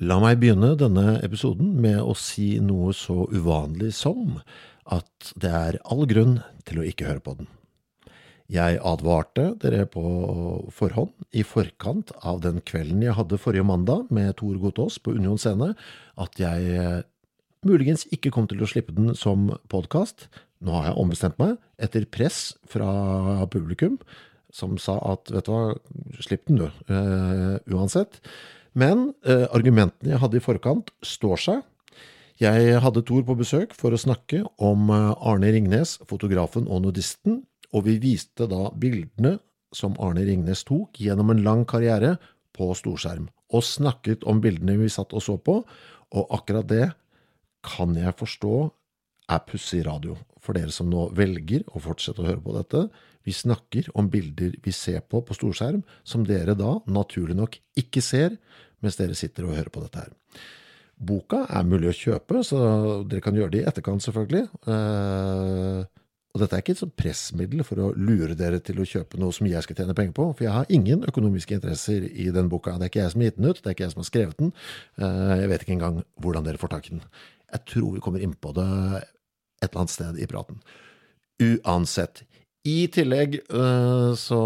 La meg begynne denne episoden med å si noe så uvanlig som at det er all grunn til å ikke høre på den. Jeg advarte dere på forhånd, i forkant av den kvelden jeg hadde forrige mandag med Tor Gotaas på Union scene, at jeg eh, muligens ikke kom til å slippe den som podkast. Nå har jeg ombestemt meg, etter press fra publikum, som sa at vet du hva, slipp den du, uh, uansett. Men eh, argumentene jeg hadde i forkant, står seg. Jeg hadde Thor på besøk for å snakke om Arne Ringnes, fotografen og nudisten, og vi viste da bildene som Arne Ringnes tok gjennom en lang karriere på storskjerm, og snakket om bildene vi satt og så på, og akkurat det kan jeg forstå er pussig radio for dere som nå velger å fortsette å høre på dette. Vi snakker om bilder vi ser på på storskjerm, som dere da naturlig nok ikke ser mens dere sitter og hører på dette her. Boka er mulig å kjøpe, så dere kan gjøre det i etterkant, selvfølgelig. Eh, og dette er ikke et sånt pressmiddel for å lure dere til å kjøpe noe som jeg skal tjene penger på, for jeg har ingen økonomiske interesser i den boka. Det er ikke jeg som har gitt den ut, det er ikke jeg som har skrevet den. Eh, jeg vet ikke engang hvordan dere får tak i den. Jeg tror vi kommer inn på det et eller annet sted i praten. Uansett. I tillegg eh, så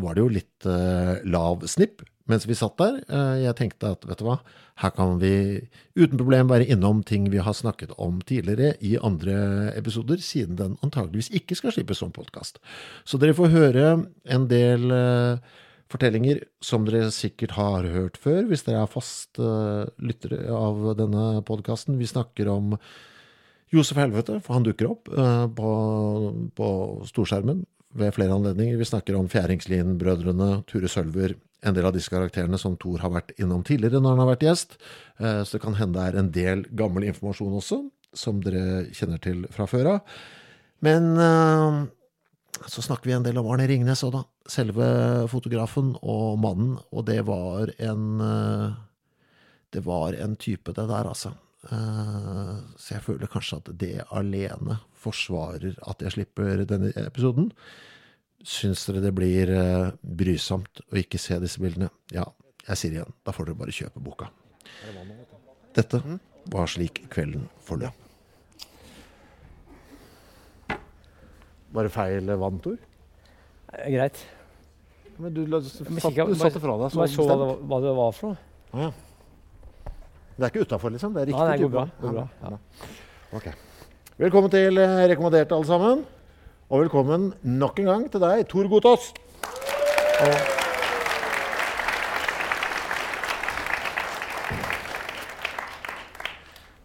var det jo litt eh, lav snipp mens vi satt der. Jeg tenkte at vet du hva, her kan vi uten problem være innom ting vi har snakket om tidligere i andre episoder, siden den antageligvis ikke skal slippes som podkast. Så dere får høre en del fortellinger som dere sikkert har hørt før, hvis dere er fast lyttere av denne podkasten. Vi snakker om Josef Helvete, for han dukker opp på, på storskjermen ved flere anledninger. Vi snakker om Fjæringslien-brødrene, Ture Sølver, en del av disse karakterene som Thor har vært innom tidligere når han har vært gjest. Så det kan hende det er en del gammel informasjon også, som dere kjenner til fra før av. Men så snakker vi en del om Arne Ringnes òg, da. Selve fotografen og mannen. Og det var en Det var en type, det der, altså. Så jeg føler kanskje at det alene forsvarer at jeg slipper denne episoden. Syns dere det blir brysomt å ikke se disse bildene? Ja, jeg sier igjen, da får dere bare kjøpe boka. Dette var slik kvelden forløp. Var det feil vanntor? Greit. Men du, du satte fra deg Bare så hva det, bestemt. var- hva det var for noe. Ah, ja. Det er ikke utafor, liksom? Det er riktig Ja, det går type bra, går bra, Ja, ja. Ok. Velkommen til eh, Rekommandert, alle sammen. Og velkommen nok en gang til deg, Tor Gotaas.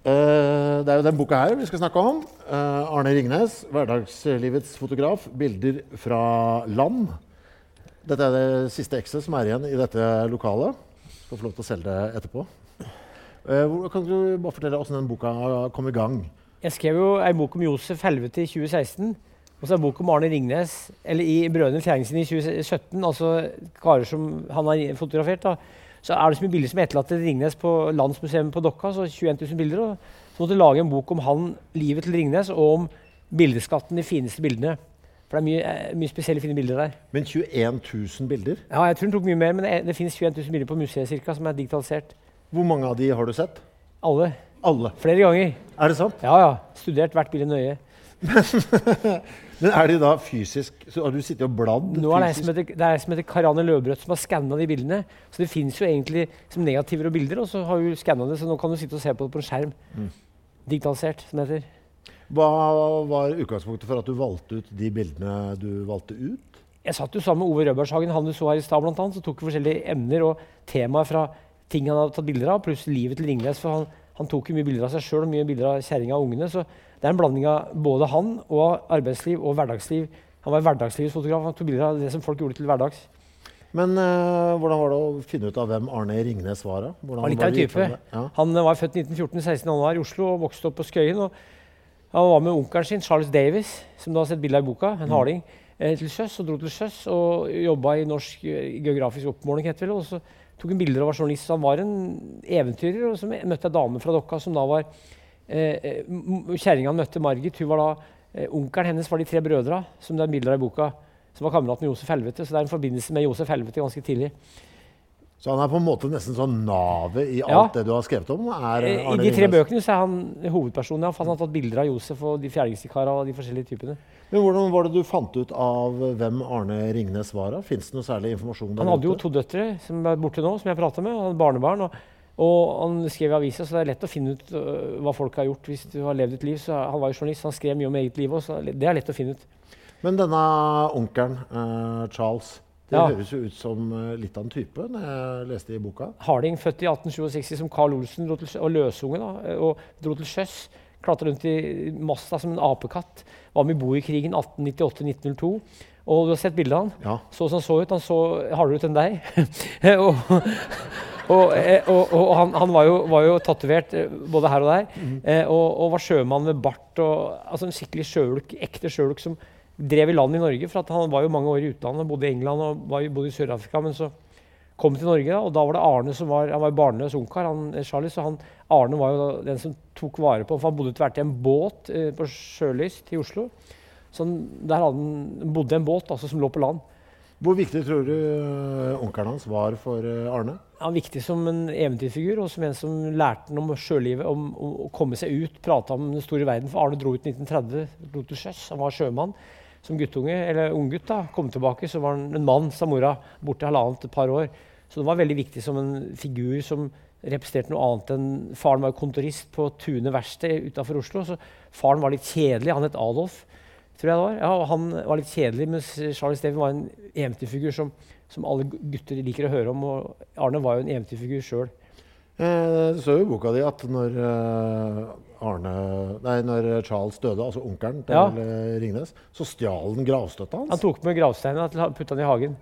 Uh, Det er jo den boka her vi skal snakke om. Uh, Arne Ringnes, hverdagslivets fotograf. Bilder fra land. Dette er det siste ekset som er igjen i dette lokalet. Skal få lov til å selge det etterpå. Eh, Kan du bare fortelle hvordan den boka kom i gang? Jeg skrev jo ei bok om Josef Helvete i 2016. Og så en bok om Arne Ringnes eller i Brødrene Fjæringsen i 2017. Altså karer som han har fotografert. da. Så er det så mye bilder som er etterlatt til Ringnes på Landsmuseet på Dokka. så 21 000 bilder. Og så måtte jeg lage en bok om han, livet til Ringnes, og om bildeskatten, de fineste bildene. For det er mye, eh, mye spesielle fine bilder der. Men 21 000 bilder. Ja, jeg tror den tok mye mer, men det, er- det finnes 21 000 bilder på museet cirka, som er digitalisert. Hvor mange av de har du sett? Alle. Alle. Flere ganger. Er det sant? Ja, ja. Studert hvert bilde nøye. Men er de da fysisk Så har du sittet og bladd Nå er det en fysisk? som heter, det er ei som heter Karianne Løvbrøt som har skanna de bildene. Så det fins jo egentlig som negativer og bilder, og så har hun skanna det, så nå kan du sitte og se på det på en skjerm. Mm. Digitalisert, som det heter. Hva var utgangspunktet for at du valgte ut de bildene du valgte ut? Jeg satt jo sammen med Ove Rødbergshagen, han du så her i stad, blant annet, så tok vi forskjellige emner og temaer fra ting han hadde tatt bilder av, pluss livet til Ringnes. For han, han tok jo mye bilder av seg sjøl og mye bilder av kjerringa og ungene. Så det er en blanding av både han og arbeidsliv og hverdagsliv. Han var hverdagslivets fotograf. Han tok bilder av det som folk gjorde til hverdags. Men uh, hvordan var det å finne ut av hvem Arne Ringnes var? da? Hvordan Han var litt av en type. Ja. Han var født 1914, 16. år i Oslo og vokste opp på Skøyen. Og han var med onkelen sin, Charles Davis, som du har sett bilde av i boka, en harding, eh, til sjøs. Og dro til sjøs og jobba i Norsk eh, geografisk oppmåling, heter det. Og så tok en bilder og var journalist. Han var en eventyrer. Og så møtte jeg dame fra Dokka som da var eh, eh, Kjerringa han møtte, Margit, hun var da eh, Onkelen hennes var de tre brødra, som det er bilder av i boka. Som var kameraten med Josef Helvete. Så det er en forbindelse med Josef Helvete ganske tidlig. Så han er på en måte nesten sånn navet i Ja. alt det du har skrevet om? Er Eh, I de tre bøkene så er han hovedpersonen. Ja, han har tatt bilder av Josef og de fjerdingskara og de forskjellige typene. Men hvordan var det du fant ut av hvem Arne Ringnes var? da? Fins det noe særlig informasjon der Han hadde jo to døtre som er borte nå, som jeg prata med. Han hadde barnebarn. Og, og han skrev i avisa, så det er lett å finne ut øh, hva folk har gjort hvis du har levd et liv. Så han var jo journalist, han skrev mye om eget liv òg, så det er lett å finne ut. Men denne onkelen, eh, Charles, det Ja. høres jo ut som eh, litt av en type når jeg leste i boka. Harding, født i 1867 som Carl Olsen, til, og løsunge, da, og dro til sjøs. Klatra rundt i masta som en apekatt. Var med i Boerkrigen 1898-1902. Og du har sett bildet av han? Ja. Så som han så ut. Han så hardere ut enn deg. og og, eh, og, og han, han var jo, var jo tatovert eh, både her og der. eh, og, og var sjømann med bart. Og, altså en skikkelig sjøulk, ekte sjøulk som drev i land i Norge. For at han var jo mange år i utlandet, bodde i England og var, bodde i Sør-Afrika. Men så kom til Norge, da, og da var det Arne som var han var barnløs ungkar. han, eh, Charlie, Så han, Arne var jo den som tok vare på For han bodde etter hvert i en båt eh, på Sjølyst i Oslo. Så han, der han bodde en båt altså, som lå på land. Hvor viktig tror du eh, onkelen hans var for eh, Arne? Han er viktig som en eventyrfigur og som en som lærte ham om sjølivet, om, om å komme seg ut, prate om den store verden. For Arne dro ut i 1930, dro til sjøs. Han var sjømann som guttunge, eller unggutt. da, Kom tilbake, så var han en mann, sa mora, borte halvannet et par år. Så det var veldig viktig som en figur som representerte noe annet enn Faren var kontorist på Tune verksted utafor Oslo, så faren var litt kjedelig. Han het Adolf, tror jeg det var. Ja, og han var litt kjedelig, mens Charles Steven var en eventyrfigur som, som alle gutter liker å høre om. Og Arne var jo en eventyrfigur sjøl. Eh, Det står jo i boka di at når, eh, Arne, nei, når Charles døde, altså onkelen til Ja. eh, Ringnes, så stjal han gravstøtta hans. Han tok med gravsteinen og putta den i hagen.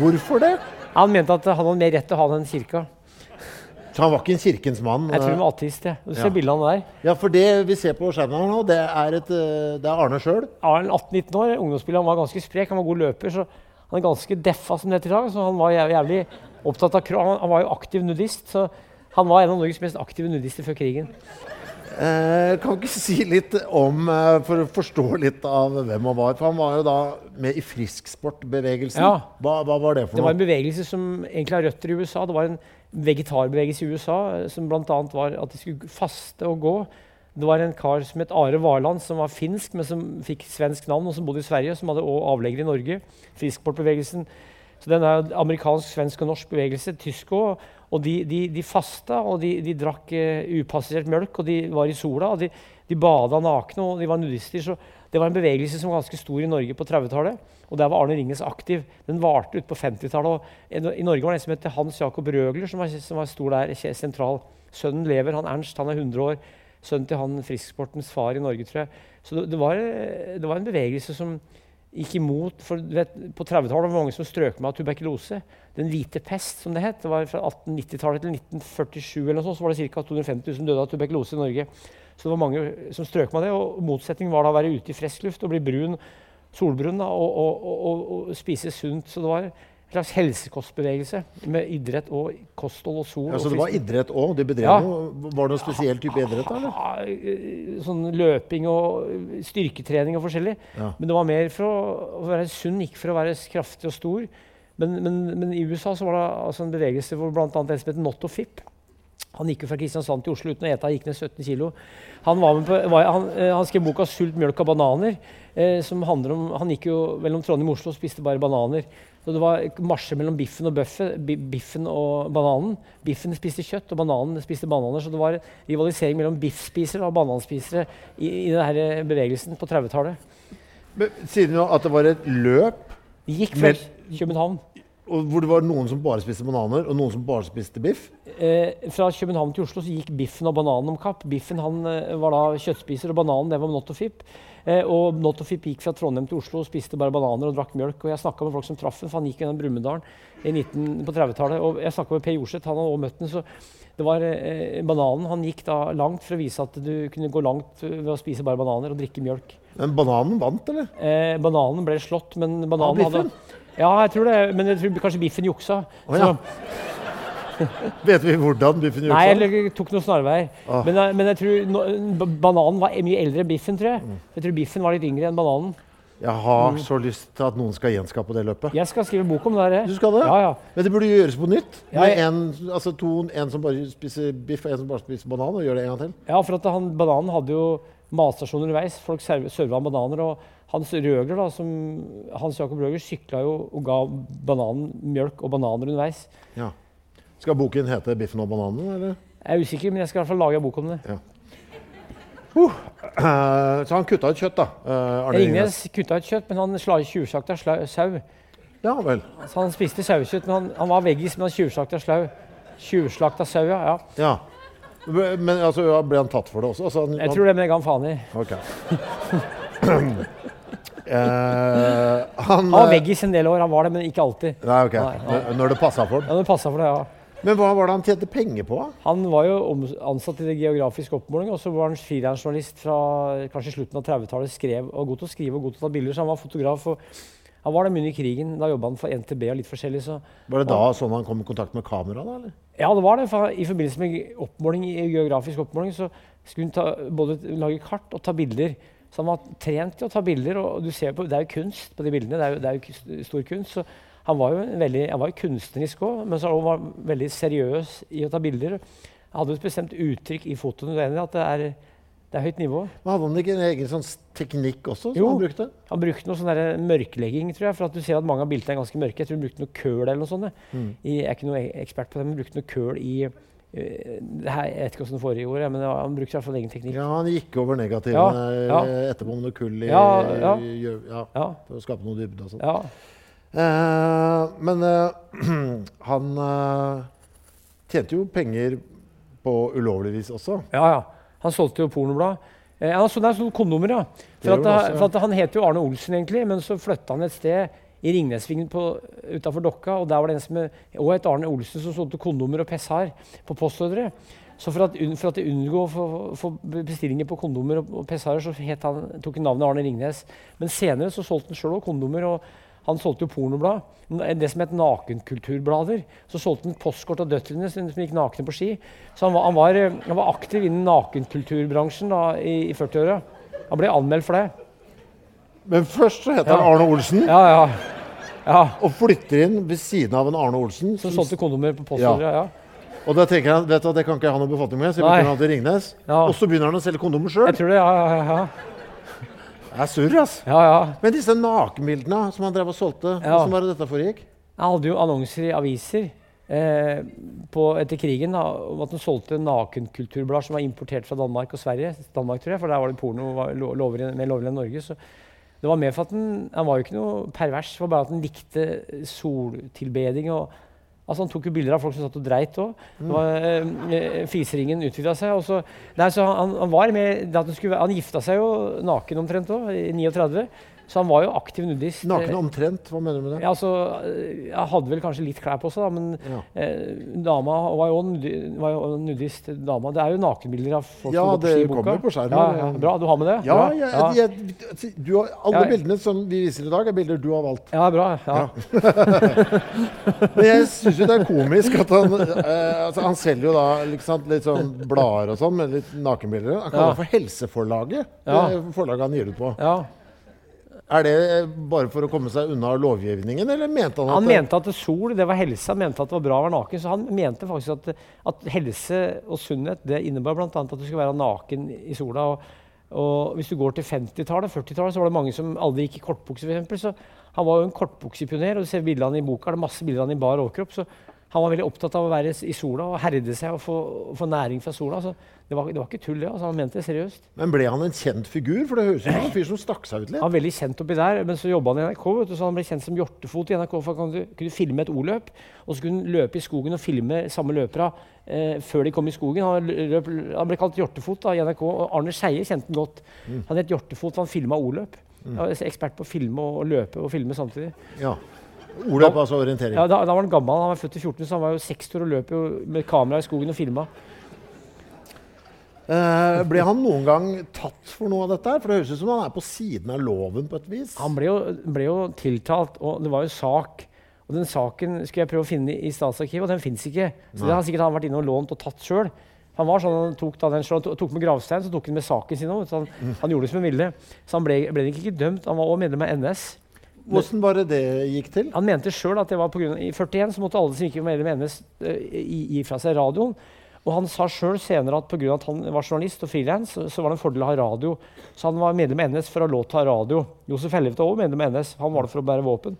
Hvorfor det? Han mente at han hadde mer rett til å ha den kirka. Så han var ikke en kirkens mann? Jeg tror eh, han var ateist. Ja. Du ser Ja. han der. Ja, for det vi ser på skjermen her nå, det er, et, eh, det er Arne sjøl. Arne 18-19 år, ungdomsspiller, han var ganske sprek, han var god løper. så Han er ganske deffa som det heter i dag, så han var jævlig opptatt av kro- Han, han var jo aktiv nudist, så han var en av Norges mest aktive nudister før krigen. Eh, kan du ikke si litt om, eh, for å forstå litt av hvem han var? For han var jo da med i frisksportbevegelsen. Ja. Hva, hva var det for noe? Det var en bevegelse som egentlig har røtter i USA. Det var en vegetarbevegelse i USA eh, som bl.a. var at de skulle faste og gå. Det var en kar som het Are Varland, som var finsk, men som fikk svensk navn, og som bodde i Sverige, som hadde også avlegger i Norge. Frisksportbevegelsen. Så den er amerikansk, svensk og norsk bevegelse. Tysk òg. Og de, de, de fasta, og de, de drakk uh, upassert mjølk, og de var i sola. og De, de bada nakne, og de var nudister. Så det var en bevegelse som var ganske stor i Norge på 30-tallet. Og der var Arne Ringnes aktiv. Den varte ut på 50-tallet. og I Norge var det en som het Hans Jakob Røgler, som var, som var stor der, sentral. Sønnen lever, han Ernst, han er 100 år. Sønnen til han frisksportens far i Norge, tror jeg. Så det, det, var, det var en bevegelse som gikk imot for vet, På 30-tallet var det mange som strøk med av tuberkulose. Den hvite pest, som det het. Det var Fra 1890-tallet til 1947 eller noe så var det ca. 250 000 døde av tuberkulose i Norge. Så det var mange som strøk med det. Og motsetningen var da å være ute i frisk luft og bli brun, solbrun da, og, og, og, og spise sunt. Så det var en slags helsekostbevegelse med idrett og kosthold og sol. Ja, så det var idrett òg? De bedrev Ja. noe Var det noen spesiell type idrett? eller? Ja, eh, sånn løping og styrketrening og forskjellig. Ja. Men det var mer for å, være sunn, ikke for å være kraftig og stor. Men, men, men i USA så var det altså en bevegelse hvor bl.a. en som het Notto Fipp Han gikk jo fra Kristiansand til Oslo uten å ete, han gikk ned 17 kg. Han, på, var, han, eh, han skrev boka 'Sult, mjølk og bananer'. Eh, som handler om, Han gikk jo mellom Trondheim og Oslo og spiste bare bananer. Så det var marsjer mellom biffen og bøffet, biffen og bananen. Biffen spiste kjøtt, og bananen spiste bananer. Så det var rivalisering mellom biffspisere og bananspisere i, i denne bevegelsen på 30-tallet. Men Sier du nå at det var et løp gikk fra København. Og hvor det var noen som bare spiste bananer, og noen som bare spiste biff? Eh, fra København til Oslo så gikk biffen og bananen om kapp. Biffen han eh, var da kjøttspiser, og bananen det var Not og. Eh, og Not og Fip gikk fra Trondheim til Oslo og spiste bare bananer og drakk mjølk. Og jeg snakka med folk som traff ham, for han gikk gjennom Brumunddalen i 19 på 30-tallet. Og jeg snakka med Per Jorseth, han hadde også møtt den, så det var eh, bananen. Han gikk da langt for å vise at du kunne gå langt ved å spise bare bananer og drikke mjølk. Men bananen vant, eller? Eh, bananen ble slått, men bananen ja, hadde Ja, jeg tror det, men jeg tror kanskje biffen juksa. Oh, ja. Vet vi hvordan biffen gjorde Nei, seg? jeg tok noen snarveier. Ah. Men, men jeg tror no, bananen var mye eldre enn biffen, tror jeg. Mm. Jeg tror biffen var litt yngre enn bananen. Jeg har så lyst til at noen skal gjenskape det løpet. Jeg skal skrive bok om det. her. Du skal det? Ja, ja. Men det burde gjøres på nytt. Med en, altså to, en som bare spiser biff, og en som bare spiser banan, og gjør det en gang til. ja, for at han, bananen hadde jo matstasjon underveis. Folk serv- serva bananer. Og Hans Røger, da, som, Hans Jakob Røger sykla jo og ga bananen mjølk og bananer underveis. Ja. Skal boken hete 'Biffen og bananen'? eller? Jeg er usikker, men jeg skal i hvert fall lage en bok om det. Eh, så han kutta ut kjøtt, da. eh, Arne Ringnes kutta ut kjøtt, men han sla- tjuvslakta sau. Ja vel. Så han spiste sauekjøtt, men han, han var veggis, men han tjuvslakta slau. Tjuvslakta sau, ja. ja. Ja. Men altså, ble han tatt for det også? Altså, han, Jeg tror det, men jeg ga han faen i. Ok. Eh, han Han var eh, veggis en del år, han var det, men ikke alltid. Nei, ok. Nei, ja. Når- Når det passa for ham. Ja, det passa for det, ja. Men hva var det han tjente penger på? Han var jo ansatt i det geografiske oppmåling, og så var han frilansjournalist fra kanskje slutten av 30-tallet. Skrev, og god til å skrive og god til å ta bilder, så han var fotograf. Og han var der mye i krigen. Da jobba han for NTB og litt forskjellig. Så. Var det da sånn han kom i kontakt med kamera? da, eller? Ja, det var det. For I forbindelse med oppmåling, i geografisk oppmåling så skulle han ta, både lage kart og ta bilder. Så han var trent til å ta bilder, og du ser på, det er jo kunst på de bildene. Det er jo, det er jo stor kunst. Så han var jo, veldig, han var jo kunstnerisk òg, men så var han veldig seriøs i å ta bilder. Han hadde jo et bestemt uttrykk i fotoene. Du er enig at det er, det er høyt nivå? Men Hadde han ikke en egen sånn teknikk også? som Jo. han brukte? Han brukte noe sånn mørklegging, tror jeg. For at du ser at mange av bildene er ganske mørke. Jeg tror han brukte noe køl eller noe sånt. Mm. Jeg er ikke noe e- ekspert på det, men han brukte noe køl i eh, det her, Jeg vet ikke hvordan det foregikk, men han brukte i hvert fall egen teknikk. Ja, han gikk over negativene Ja, ja. eh, etterpå med noe kull i Ja, ja. I, ja, Ja, for å skape noe dybde og sånn. Eh, men eh, han eh, tjente jo penger på ulovlig vis også. ja, ja. Han solgte jo pornoblad. Eh, han solgte solgte kondomer, ja. For, at, han også, ja. for at han het jo Arne Olsen, egentlig, men så flytta han et sted i Ringnesvingen utafor Dokka. Og der var det en som også het Arne Olsen, som solgte kondomer og pessar på postordre. Så for at, for at de unngå å få, få bestillinger på kondomer og, og pessarer, så het han, tok han navnet Arne Ringnes. Men senere så solgte han sjøl òg kondomer. og han solgte jo pornoblad. Det som het Nakenkulturblader. Så solgte han postkort av døtrene som som gikk nakne på ski. Så han var, han var, han var aktiv innen nakenkulturbransjen da, i, i 40-åra. Han ble anmeldt for det. Men først så heter Ja. han Arne Olsen, Ja, ja. ja. og flytter inn ved siden av en Arne Olsen. Som som- solgte kondomer på postordre. Ja. Og da tenker han vet du, det kan ikke jeg ha noe befatning med, så jeg bytter han til Ringnes. Ja. Og så begynner han å selge kondomer sjøl. Jeg tror det, ja, ja, ja. Det er surr, altså. ja, ja. Men disse nakenbildene som han drev og solgte, Ja. hvordan var det dette foregikk? Han hadde jo annonser i aviser eh, på, etter krigen da, om at han solgte nakenkulturblader som var importert fra Danmark og Sverige. Danmark, tror jeg, For der var det porno var lo- mer lovlig enn Norge. Så det var mer for at han, han var jo ikke noe pervers. Det var bare at han likte soltilbeding. og Altså Han tok jo bilder av folk som satt og dreit òg. Eh, fiseringen utvida seg. Og så, nei, så han, han var med, han, skulle, han gifta seg jo naken omtrent òg, i 39. Så han var jo aktiv nudist. Naken omtrent, hva mener du med det? Ja, altså, jeg hadde vel kanskje litt klær på seg, da, men Ja. eh, dama var jo, nudi, var jo nudist. Dama. Det er jo nakenbilder av folk Ja, som går på ski i boka. kommer på skjermen. Ja, ja, bra, du har med det? Ja, ja. jeg, jeg, du har, alle bildene som vi viser i dag, er bilder du har valgt. ja, bra. Ja. Men jeg syns jo det er komisk at han eh, altså Han selger jo da liksom, litt sånn blader og sånn med litt nakenbilder. Han kaller det for Helseforlaget. Det forlaget han gir ut på. ja. Er det bare for å komme seg unna lovgivningen, eller mente han at Han mente at sol det var helse, han mente at det var bra å være naken. Så han mente faktisk at, at helse og sunnhet det innebar bl.a. at du skulle være naken i sola. Og, og hvis du går til 50-tallet, 40-tallet, så var det mange som aldri gikk i kortbukse. Eksempel. så han var jo en kortbuksepioner. og Du ser bildene i boka, det er masse bilder av han i bar overkropp. Så Han var veldig opptatt av å være i sola og herde seg og få, få næring fra sola. Så det var, det var ikke tull, det. Altså, han mente det seriøst. Men ble han en kjent figur? For det høres ut som en fyr som stakk seg ut litt. Han var veldig kjent oppi der, men så jobba han i NRK, vet du, så han ble kjent som hjortefot i NRK. For han kunne, kunne filme et O-løp, og så kunne han løpe i skogen og filme samme løpera eh, før de kom i skogen. Han, løp, han ble kalt hjortefot da, i NRK, og Arne Skeie kjente han godt. Han het hjortefot, han filma O-løp. Var ekspert på å filme og, og løpe og filme samtidig. Ja. Oløp, altså orientering. Ja, da, da var han gammel. Han var født i 14, så han var jo 60 år og løp jo med kamera i skogen og filma. Eh, ble han noen gang tatt for noe av dette? her? For det høres ut som han er på siden av loven på et vis. Han ble jo, ble jo tiltalt, og det var jo sak. Og den saken skulle jeg prøve å finne i Statsarkivet, og den fins ikke. Så det har sikkert han vært inne og lånt og tatt sjøl. Han var sånn, han tok, den, han tok- med gravstein, så tok han med saken sin òg. Han, han gjorde det som han ville. Så han ble, ble ikke dømt. Han var òg medlem av NS. Hvordan var det det gikk til? Han mente sjøl at det var pga. i 41 så måtte alle som ikke var medlem av NS, eh, gi fra seg radioen. Og han sa sjøl senere at pga. at han var journalist og frilans, så, var det en fordel å ha radio. Så han var medlem av NS for å ha lov til å ha radio. Josef Helleved var også medlem av NS. Han var det for å bære våpen.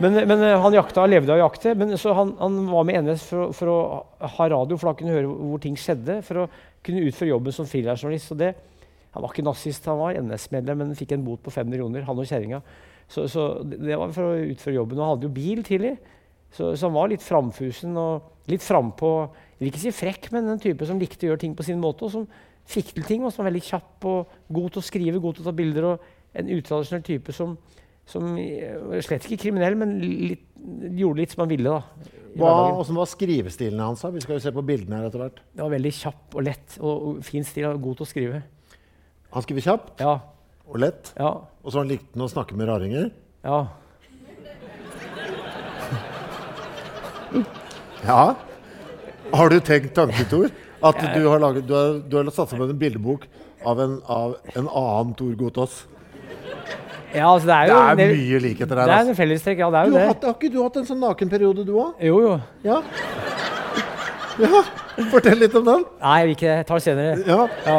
Men, men eh, han jakta, levde av å jakte. Men, så han, han var med NS for, for å ha radio, for da kunne høre hvor ting skjedde. For å kunne utføre jobben som frilansjournalist. Han var ikke nazist, han var NS-medlem, men fikk en bot på fem millioner, han og kjerringa. Så, så det var for å utføre jobben. Og han hadde jo bil tidlig, så, så han var litt framfusen og litt frampå. Jeg vil ikke si frekk, men en type som likte å gjøre ting på sin måte, og som fikk til ting, og som var veldig kjapp og god til å skrive, god til å ta bilder. og En utradisjonell type som, som eh, slett ikke kriminell, men litt, gjorde litt som han ville. da. Hva, hvordan var skrivestilen hans? Vi skal jo se på bildene her etter hvert. Det var veldig kjapp og lett og, og fin stil. og God til å skrive. Han skriver kjapt Ja, og lett, ja, og så likte han å snakke med raringer. ja. Ja. Har du tenkt tanken, Tor? At du har, laget, du har, du har satt sammen en bildebok av en, av en annen Tor Gotaas? ja altså, det er Det er mye likheter Det her. er Altså. en fellestrekk, ja. Det er Du jo har, det. hatt, har ikke du hatt en sånn nakenperiode, du òg? Jo, jo. Ja. ja. Fortell litt om den. Nei, jeg vil ikke. Jeg tar det senere. Ja. Ja,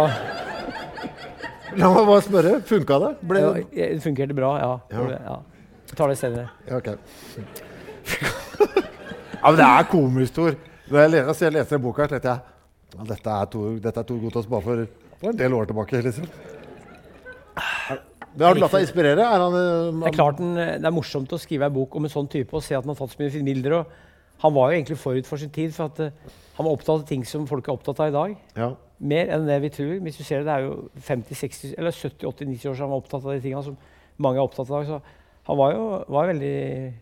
La meg bare spørre. Funka det? Ble ja, det? det fungerte bra, ja. Ja. ja. Jeg tar det senere. Ja, ok. ja, men det er komisk, Tor. Når jeg jeg leser den boka, så tenkte jeg ja, dette er Tor, dette er Tor Gotaas bare for, for en del år tilbake. liksom. Det har du latt deg inspirere? Er han, eh, Det er klart den, det er morsomt å skrive en bok om en sånn type og se at han har tatt så mye bilder. og Han var jo egentlig forut for sin tid, for at eh, han var opptatt av ting som folk er opptatt av i dag. ja. Mer enn det vi tror. Hvis du ser Det det er jo 50-60, eller 70-80-90 år siden han var opptatt av de tingene som mange er opptatt av i dag. Så han var jo var veldig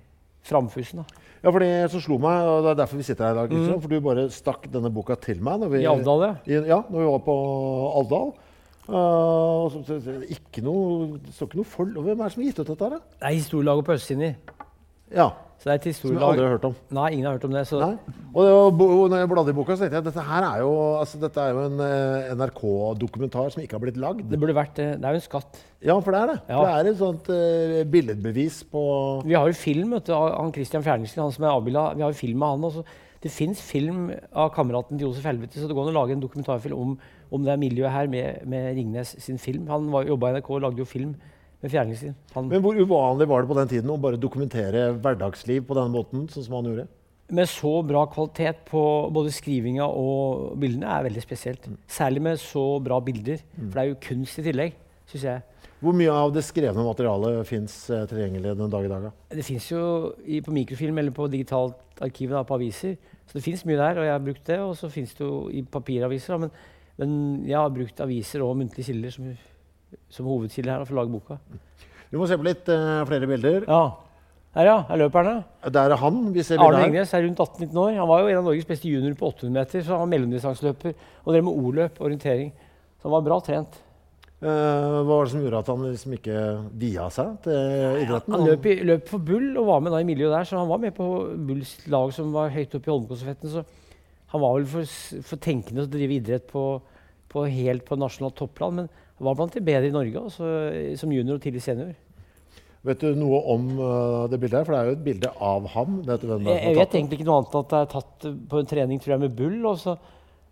framfusen. da. Ja, for det som slo meg, og det er derfor vi sitter her i dag, Kristian, for du bare stakk denne boka til meg. Når vi, Mm. I Alvdal, ja. Ja, når vi var på Alvdal. Uh, og så, så, så, ikke noe, så ikke noe for, Hvem er det som har gitt ut dette? her, da? Det er historielaget på Østsini. Ja, Så det er et Som jeg aldri har hørt om. Nei, ingen har hørt om det. Så Nei. Og det var, når jeg bladde i boka, så tenkte jeg dette her er jo, altså, dette er jo en eh, NRK-dokumentar som ikke har blitt lagd. det burde vært det. Det er jo en skatt. Ja, for det er det. Ja. For det er et sånt eh, billedbevis på Vi har jo film vet du, av han Christian Fjerningsen, han som er avbilda. Vi har jo film av han også. Det fins film av kameraten til Josef Helvete, så det går an å lage en dokumentarfilm om, om det miljøet her med, med Ringnes sin film. Han var- jobba i NRK og lagde jo film med Fjerningsen. Han, Men hvor uvanlig var det på den tiden å bare dokumentere hverdagsliv på denne måten, sånn som han gjorde? med så bra kvalitet på både skrivinga og bildene er veldig spesielt. Særlig med så bra bilder. For det er jo kunst i tillegg, syns jeg. Hvor mye av det skrevne materialet fins eh, tilgjengelig den dag i dag? da? Det fins jo i, på mikrofilm eller på digitalt arkiv da, på aviser. Så det fins mye der, og jeg har brukt det. Og så fins det jo i papiraviser. Da, men, men jeg har brukt aviser og muntlige kilder som, som hovedkilde her for å lage boka. Vi må se på litt uh, flere bilder. Ja. Her, ja. Her løper han. Der er han. Vi ser Arne Engnes er rundt 18-19 år. Han var jo en av Norges beste juniorer på 800 meter. Så han var mellomdistanseløper og drev med O-løp, orientering. Så han var bra trent. Uh, hva var det som gjorde at han liksom ikke via seg til idretten? Han løp, i, løp for Bull og var med da i miljøet der, så han var med på Bulls lag som var høyt oppe i Holmenkollstafetten. Så han var vel for, for tenkende å drive idrett på, på helt på nasjonalt topplan, men var blant de bedre i Norge også, som junior og tidlig senior. Vet du noe om eh, det bildet her? For det er jo et bilde av ham. Vet du hvem Jeg, jeg vet egentlig ikke noe annet enn at det er tatt på en trening tror jeg, med Bull. Og så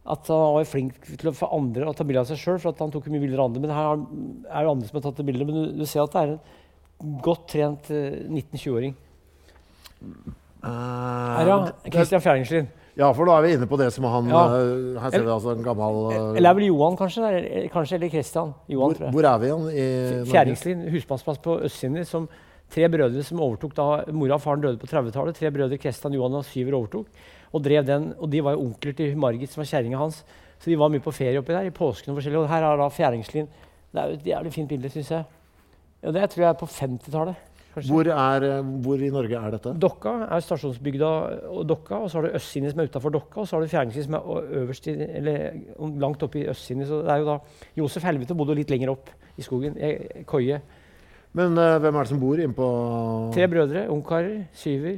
at han var flink til å få andre å ta bilde av seg sjøl, for at han tok jo mye bilder av andre. Men her er det andre som har tatt det bildet. Men du, du ser at det er en godt trent eh, 19-20-åring. Uh, Her, ja. Christian Fjerdingslien. Ja, for da er vi inne på det som han Ja. eh, Her ser vi altså en gammel eh, Eller er vel Johan, kanskje? Eller, kanskje, eller Christian. Johan, hvor, tror jeg. hvor er vi igjen i Norge? Fjerdingslien, husmannsplass på Østsiden. Som tre brødre som overtok da mora og faren døde på 30-tallet. Tre brødre, Kristian, Johan og Syver, overtok og drev den. Og de var jo onkler til Margit, som var kjerringa hans. Så de var mye på ferie oppi der i påsken og forskjellig. Og her er da Fjæringslien. Det er jo et jævlig fint bilde, syns jeg. Ja, det tror jeg er på 50-tallet. Hvor, er, eh, hvor i Norge er dette? Dokka er stasjonsbygda og Dokka, og så har du Østsindet som er utafor Dokka, og så har du Fjerdingslien som er øverst i, eller langt oppe i Østsindet. Så det er jo da Josef Helvete bodde litt lenger opp i skogen, i Koie. Men uh, hvem er det som bor innpå Tre brødre, ungkarer, Syver,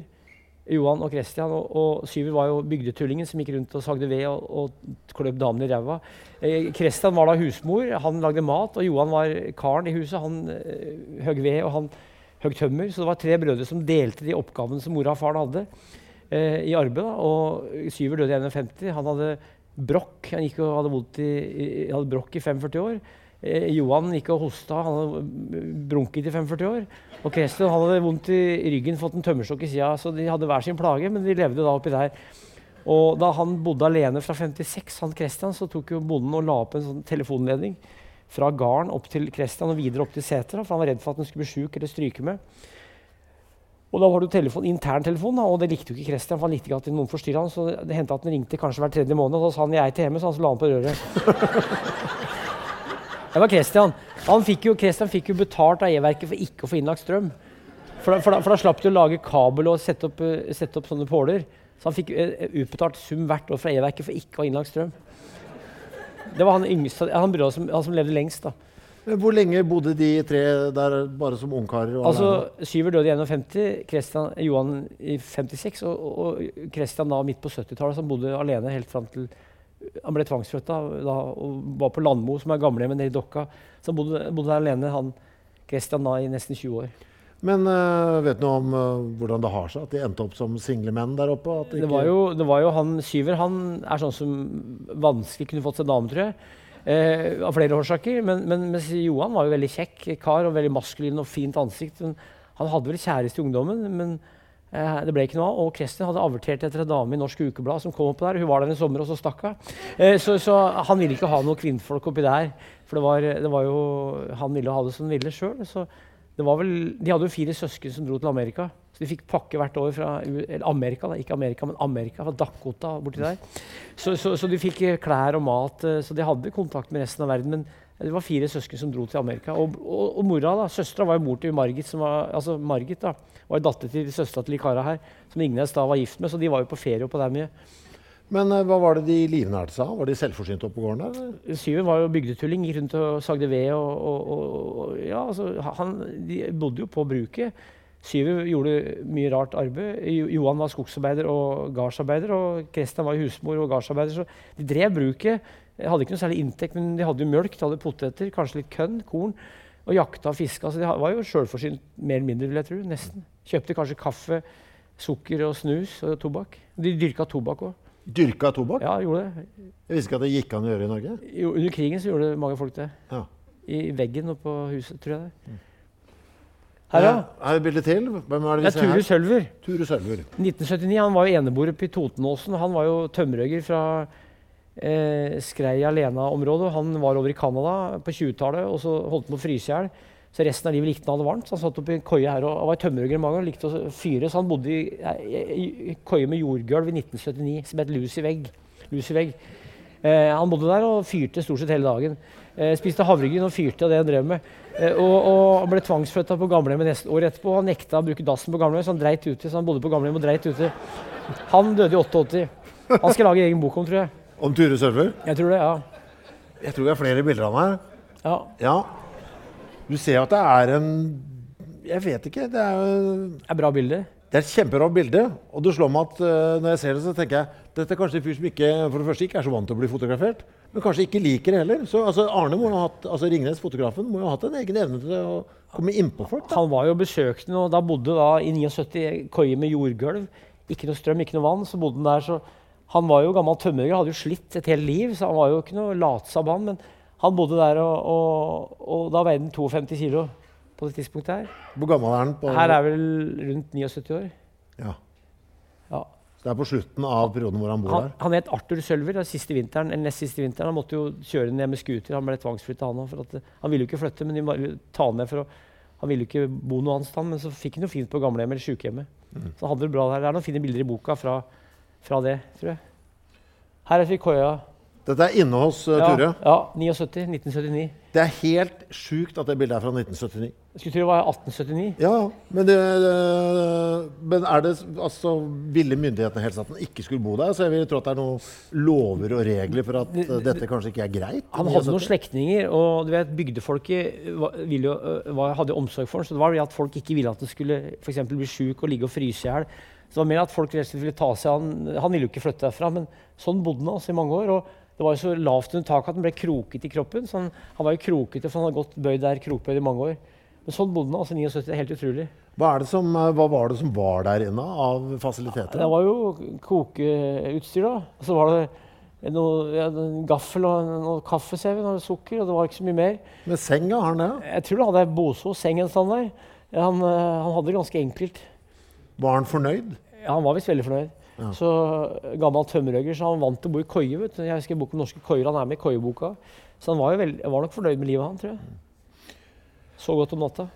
Johan og Christian. Og, og Syver var jo bygdetullingen som gikk rundt og sagde ved og, og kløp damene i ræva. Eh, Christian var da husmor, han lagde mat, og Johan var karen i huset. Han eh, høgg ved og han høgg tømmer. Så det var tre brødre som delte de oppgavene som mora og faren hadde eh, i arbeid. Da. Og Syver døde i 51. Han hadde brokk. Han gikk og hadde vondt i, i, hadde brokk i 45 år. Eh, Johan gikk og hosta, han hadde brunket i 45 år. Og Christian han hadde vondt i ryggen, fått en tømmerstokk i sida. Så de hadde hver sin plage, men de levde da oppi der. Og da han bodde alene fra 56, han Kristian, så tok jo bonden og la opp en sånn telefonledning fra gården opp til Kristian og videre opp til setra, for han var redd for at han skulle bli sjuk eller stryke med. Og da var det telefon, interntelefon, og det likte jo ikke Kristian, for han likte ikke at noen forstyrra han, så det, hendte at han ringte kanskje hver tredje måned. Og da sa han 'jeg til hjemme', så han så la han på røret. Det var Kristian. Han fikk jo, fikk jo betalt av E-verket for ikke å få innlagt strøm. For da, for, da, for da slapp de å lage kabel og sette opp, eh, sette opp sånne påler. Så han fikk eh, utbetalt sum hvert år fra E-verket for ikke å ha innlagt strøm. Det var han yngste, han brødre som, han som levde lengst. da. Men Hvor lenge bodde de tre der bare som ungkarer? Altså. Syver døde i 51, Christian, Johan i 56, og, og Christian da midt på 70-tallet, som bodde alene helt fram til han ble tvangsfødt da, da, og var på Landmo, som er gamlehjemmet nede i Dokka. Så han bodde, bodde der alene, han Christian, da, i nesten 20 år. Men uh, vet du noe om uh, hvordan det har seg at de endte opp som single menn der oppe? At Det var, jo, det var jo han Syver han er sånn som vanskelig kunne fått seg dame, tror jeg. Eh, av flere årsaker. Men, men mens Johan var jo veldig kjekk kar og veldig maskulin og fint ansikt. Men han hadde vel kjæreste i ungdommen, men det ble ikke noe av. Og Christian hadde avertert etter en dame i Norsk Ukeblad som kom opp der. Hun var der en sommer, og så stakk hun. Eh, så, så han ville ikke ha noen kvinnfolk oppi der. For det var, det var jo, han ville ha det som han ville sjøl. Vel, de hadde jo fire søsken som dro til Amerika. Så de fikk pakke hvert år fra Amerika, da, ikke Amerika, men Amerika, fra Dakota borti der. Så, så, så de fikk eh, klær og mat, eh, så de hadde kontakt med resten av verden. Men det var fire søsken som dro til Amerika. Og, og, og mora, da, søstera, var jo mor til Margit, som var, altså Margit da, var datter til søstera til de kara her, som Ingnes da var gift med, så de var jo på ferie oppå der mye. Men eh, hva var det de livnærte seg av? Var de selvforsynte oppe på gården der? Syver var jo bygdetulling, gikk rundt og sagde ved. Og, og, og, ja, altså, han, de bodde jo på bruket. Syver gjorde mye rart arbeid. Johan var skogsarbeider og gardsarbeider. Og Kristian var husmor og gardsarbeider. Så de drev bruket. Hadde ikke noe særlig inntekt, men de hadde jo mjølk, de hadde poteter, kanskje litt kønn, korn. Og jakta og fiska. Så de var jo sjølforsynt mer eller mindre, vil jeg tro. Nesten. Kjøpte kanskje kaffe, sukker og snus og tobakk. De dyrka tobakk òg. Dyrka tobakk? Ja, gjorde det. Jeg visste ikke at det gikk an å gjøre i Norge. Jo, under krigen så gjorde mange folk det. Ja. I veggen oppå huset, tror jeg det. Her, ja. Er det et bilde til? Hvem er det vi ser ser Ture her? Sølver. Ture Sølver. 1979. Han var jo eneboer oppe i Totenåsen. Han var jo tømmerhogger fra eh, Skrei alena-området. Han var over i Canada på 20-tallet og så holdt på å fryse i hjel. Så resten av livet likte han det varmt. Så han satt opp i en køye her og, og var tømmerhugger mange og likte å fyre. Så han bodde i, i, i køye med jordgulv i 1979 som het Lucy vegg. Lucy vegg. Eh, han bodde der og fyrte stort sett hele dagen. Eh, spiste havregryn og fyrte av det han drev med. Eh, og, og ble tvangsflytta på gamlehjemmet året år etterpå. Han nekta å bruke dassen på gamlehjem, så han dreit uti. Så han bodde på gamlehjem og dreit uti. Han døde i 88. Han skal lage egen bok om, tror jeg. Om Ture Sølver? Jeg tror det, ja. Jeg tror vi har flere bilder av meg. her. ja. Ja. Du ser at det er en Jeg vet ikke. Det er, Det er bra bilde. det er et kjempebra bilde. Og det slår meg at uh, når jeg ser det, så tenker jeg dette er kanskje en fyr som ikke for det første ikke er så vant til å bli fotografert, men kanskje ikke liker det heller. Så altså, Arne må ha hatt, altså Ringnes, fotografen, må jo ha hatt en egen evne til å komme innpå folk. Da. Han var jo besøkende, og da bodde da i 79 koie med jordgulv. Ikke noe strøm, ikke noe vann. Så bodde han der. så Han var jo gammel tømmerhugger, hadde jo slitt et helt liv, så han var jo ikke noe latsabb, han. Men han bodde der, og, og, og da veide han 52 kilo på det tidspunktet her. Hvor gammel er han? På, Her er vel rundt 79 år. ja. ja. Så det er på slutten av perioden hvor han bor Han, der. han het Arthur Sølver da, siste vinteren, eller nest siste vinteren. Han måtte jo kjøre ned med scooter. Han ble tvangsflytta, han òg. Han ville jo ikke flytte, men de bare ta ned for å Han ville jo ikke bo noe annet sted, men så fikk han jo fint på gamlehjemmet eller sykehjemmet. Mm. Så han hadde det bra der. Det er noen fine bilder i boka fra, fra det, tror jeg. Her er Trikoya. Dette er inne hos uh, Ja, Ture. ja, 79. 1979. Det er helt sjukt at det bildet er fra 1979. Jeg skulle tro det var 1879. Ja, men, det, det- men er det altså Ville myndighetene helst at han ikke skulle bo der? Så jeg vil tro at det er noen lover og regler for at uh, dette kanskje ikke er greit? Han hadde noen slektninger, og du vet, bygdefolket ville jo, var, hadde omsorg for ham. Så det var det at folk ikke ville at han skulle for eksempel bli sjuk og ligge og fryse i hjel. Så det var mer at folk ville ta seg han. Han ville jo ikke flytte derfra, men sånn bodde han altså i mange år. og det var jo så lavt under taket at han ble kroket i kroppen. så han, han var jo krokete, for han hadde gått bøyd der krokbøyd i mange år. Men sånn bodde han altså 79. Det er helt utrolig. Hva, er det som, uh, hva var det som var der inne av fasiliteter? Det var jo kokeutstyr, da. Og så var det noe, ja, en gaffel og noe kaffe, ser vi, noe sukker, og det var ikke så mye mer. Med senga, har han det? Jeg tror han hadde Boso seng en stand der. Han, eh, han hadde det ganske enkelt. Var han fornøyd? Ja, han var visst veldig fornøyd. Ja. Så Gammel tømmerhugger, så han vant til å bo i koie. vet du. Jeg husker boken om norske koier. Han er med i koieboka. Så han var, jo veld, var nok fornøyd med livet, han, tror jeg. Så godt om natta.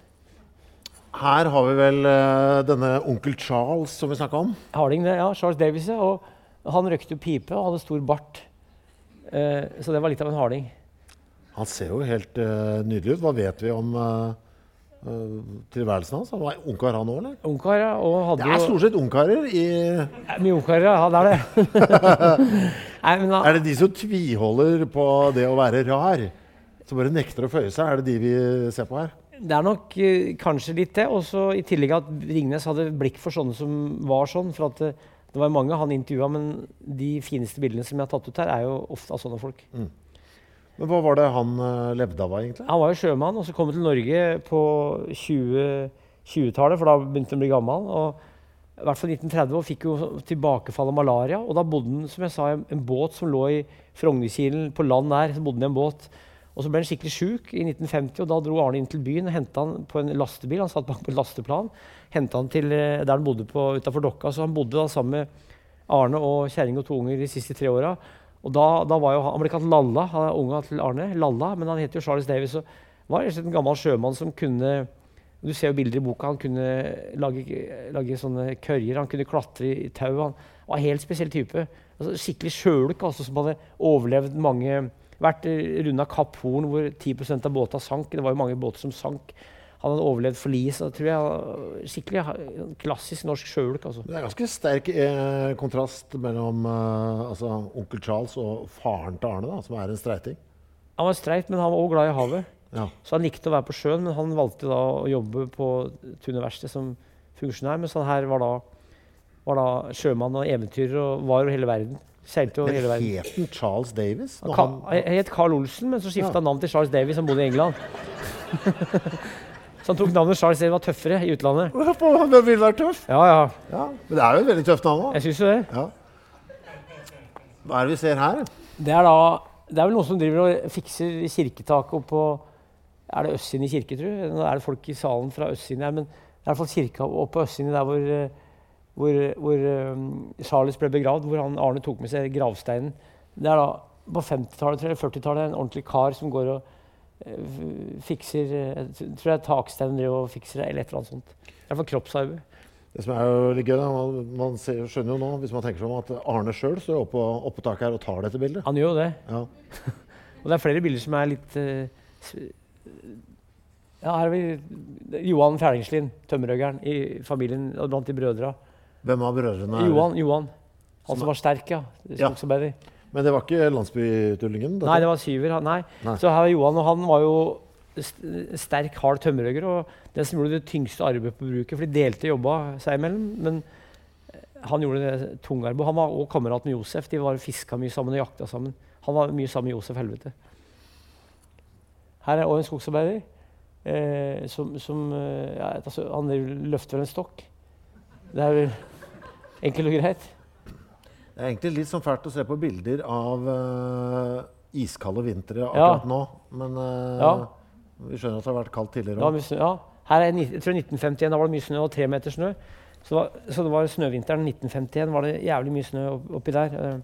Her har vi vel uh, denne onkel Charles som vi snakka om. Harding, det, ja. Charles Davies, ja. Og han røykte jo pipe og hadde stor bart. Uh, så det var litt av en harding. Han ser jo helt uh, nydelig ut. Hva vet vi om uh, tilværelsen hans? Han var ungkar, han òg, eller? Ungkar, ja. Og hadde Det er stort sett ungkarer i Ja, Mye ungkarer, ja. Det er det. Nei, men han, Er det de som tviholder på det å være rar? Som bare nekter å føye seg? Er det de vi ser på her? Det er nok eh, kanskje litt det. Også i tillegg at Ringnes hadde blikk for sånne som var sånn. For at det, det var mange han intervjua, men de fineste bildene som jeg har tatt ut her, er jo ofte av sånne folk. Men hva var det han uh, levde av, egentlig? Han var jo sjømann, og så kom han til Norge på 20 20-tallet, for da begynte han å bli gammel. og i hvert fall 1930 og fikk jo tilbakefall av malaria. Og da bodde han som jeg sa, i en, båt som lå i Frognerkilen, på land der. så bodde han i en båt. Og så ble han skikkelig sjuk i 1950, og da dro Arne inn til byen og henta han på en lastebil. Han satt bak på et lasteplan. Henta han til eh, der han bodde utafor Dokka. Så han bodde da sammen med Arne og kjerring og to unger de siste tre åra. Og da, da jo han, ble kalt Lalla, unga til Arne. Lalla, men han het jo Charles Davis. Og var en gammel sjømann som kunne Du ser jo bilder i boka. Han kunne lage, lage sånne kørjer, han kunne klatre i tau. Han var en helt spesiell type. Altså, skikkelig sjøluk, altså, som hadde overlevd mange Vært runda Kapp Horn hvor 10% av båta sank. Det var jo mange båter som sank. Han hadde overlevd forlis. tror jeg, Skikkelig klassisk norsk sjøluk. Altså. Det er ganske sterk eh, kontrast mellom eh, altså, onkel Charles og faren til Arne, da, som er en streiting. Han var streit, men han var òg glad i havet. Ja. Så han likte å være på sjøen, men han valgte da å jobbe på Tune verksted som funksjonær. Mens han her var da, var da sjømann og eventyrer og var over hele verden. Seilte over hele verden. het han Charles Davis? Han, han, het Carl Olsen, men så skifta Ja. han navn til Charles Davies, som bodde i England. så han tok navnet Charles Davies, var tøffere i utlandet. Han vil være tøff! Ja, ja. Ja, Men det er jo et veldig tøft navn òg. Jeg syns jo det. Ja. Hva er det vi ser her? Det er, da, det er vel noen som driver og fikser kirketaket oppå Er det Østsini kirke, tror jeg? Nå er det folk i salen fra Østsini her, men det er i hvert fall kirka oppe på Østsini der hvor, hvor, hvor um, Charles ble begravd, hvor han, Arne tok med seg gravsteinen. Det er da på 50-tallet, eller 40-tallet, en ordentlig kar som går og fikser eh, Jeg tror det er taksteinen driver og fikser det, eller et eller annet sånt. I hvert fall kroppsarbeid. Det som er jo litt gøy, da, man, man ser, skjønner jo nå, hvis man tenker seg om, at Arne sjøl står oppe, på taket her og tar dette bildet. Han gjør jo det. Ja. Og det er flere bilder som er litt uh, Ja, her har vi Johan Fjerningslien, tømmerhuggeren i familien blant de brødra. Hvem av brødrene Johan, Johan. Han Som som var sterk, ja. Ja. Men det var ikke landsbytullingen? Nei, det var syver. Nei. Nei. Så her Johan, og han var jo sterk, hard tømmerhogger. Og den som gjorde det tyngste arbeidet på bruket, for de delte jobba seg imellom. Men eh, han gjorde det tunge arbeidet. Han var også kamerat med Josef. De var fiska mye sammen og jakta sammen. Han var mye sammen med Josef Helvete. Her er også en skogsarbeider eh, som, som eh, ja, altså, Han løfter vel en stokk. Det er vel enkelt og greit. Det er egentlig litt sånn fælt å se på bilder av uh, iskalde vintre Ja. akkurat nå. Men uh, Ja. vi skjønner at det har vært kaldt tidligere òg. ja. Her er jeg tror 1951, da var det mye snø og tre meter snø. Så, det var- så det var snøvinteren 1951 var det jævlig mye snø opp, oppi der. eh,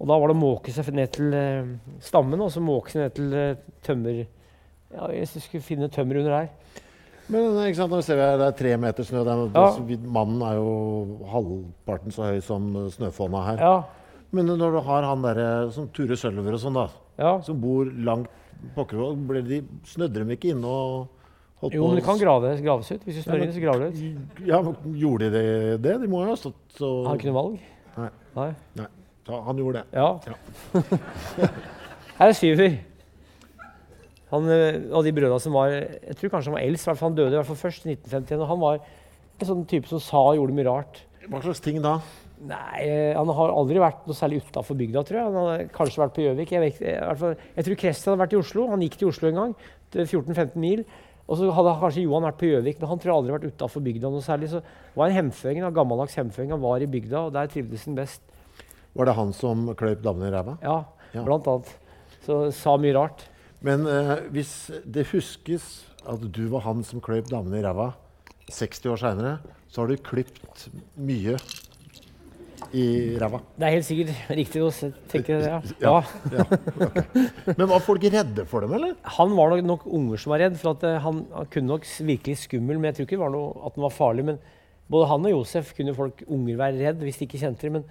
og da var det å måke seg ned til stammen, og så måke seg ned til tømmer... Ja, du skulle finne tømmer under der. Men ikke sant, når ser her, det er tre meter snø. Det er, Ja. Mannen er jo halvparten så høy som snøfonna her. Ja, Men når du har han derre som Ture Sølver og sånn, da, ja. som bor langt pokker ble de, Snødde de ikke inne og holdt Jo, på men det kan graves, graves ut. Hvis du Ja, snør men- inn, så graver det ut. Ja, men Gjorde de det? De må jo ha stått og Har ikke noe valg. Nei. Nei. Nei, ja, han gjorde det. Ja. Ja. Her er Syver. Han og av de brødrene som var Jeg tror kanskje han var eldst. Han døde i hvert fall først i 1951. Og han var en sånn type som sa og gjorde mye rart. Hva slags ting da? Nei, eh, Han har aldri vært noe særlig utafor bygda, tror jeg. Han hadde kanskje vært på Gjøvik. Jeg, jeg tror Kristian hadde vært i Oslo. Han gikk til Oslo en gang. 14-15 mil. Og så hadde kanskje Johan vært på Gjøvik, men han tror jeg aldri vært utafor bygda noe særlig. Så det var en hemføring, en gammeldags hemføring. Han var i bygda, og der trivdes han best. Var det han som kløyp damene i ræva? Ja, Ja. blant annet. Så sa mye rart. Men eh, hvis det huskes at du var han som kløyp damene i ræva 60 år seinere, så har du klipt mye i ræva. Det er helt sikkert riktig å tenke det, ja. Ja. ja. Okay. Men var folk redde for dem, eller? Han var nok, nok unger som var redd, for at eh, han, han kunne nok virkelig skummel. Men jeg tror ikke det var noe, at han var farlig. Men både han og Josef kunne folk unger være redd hvis de ikke kjente dem. Men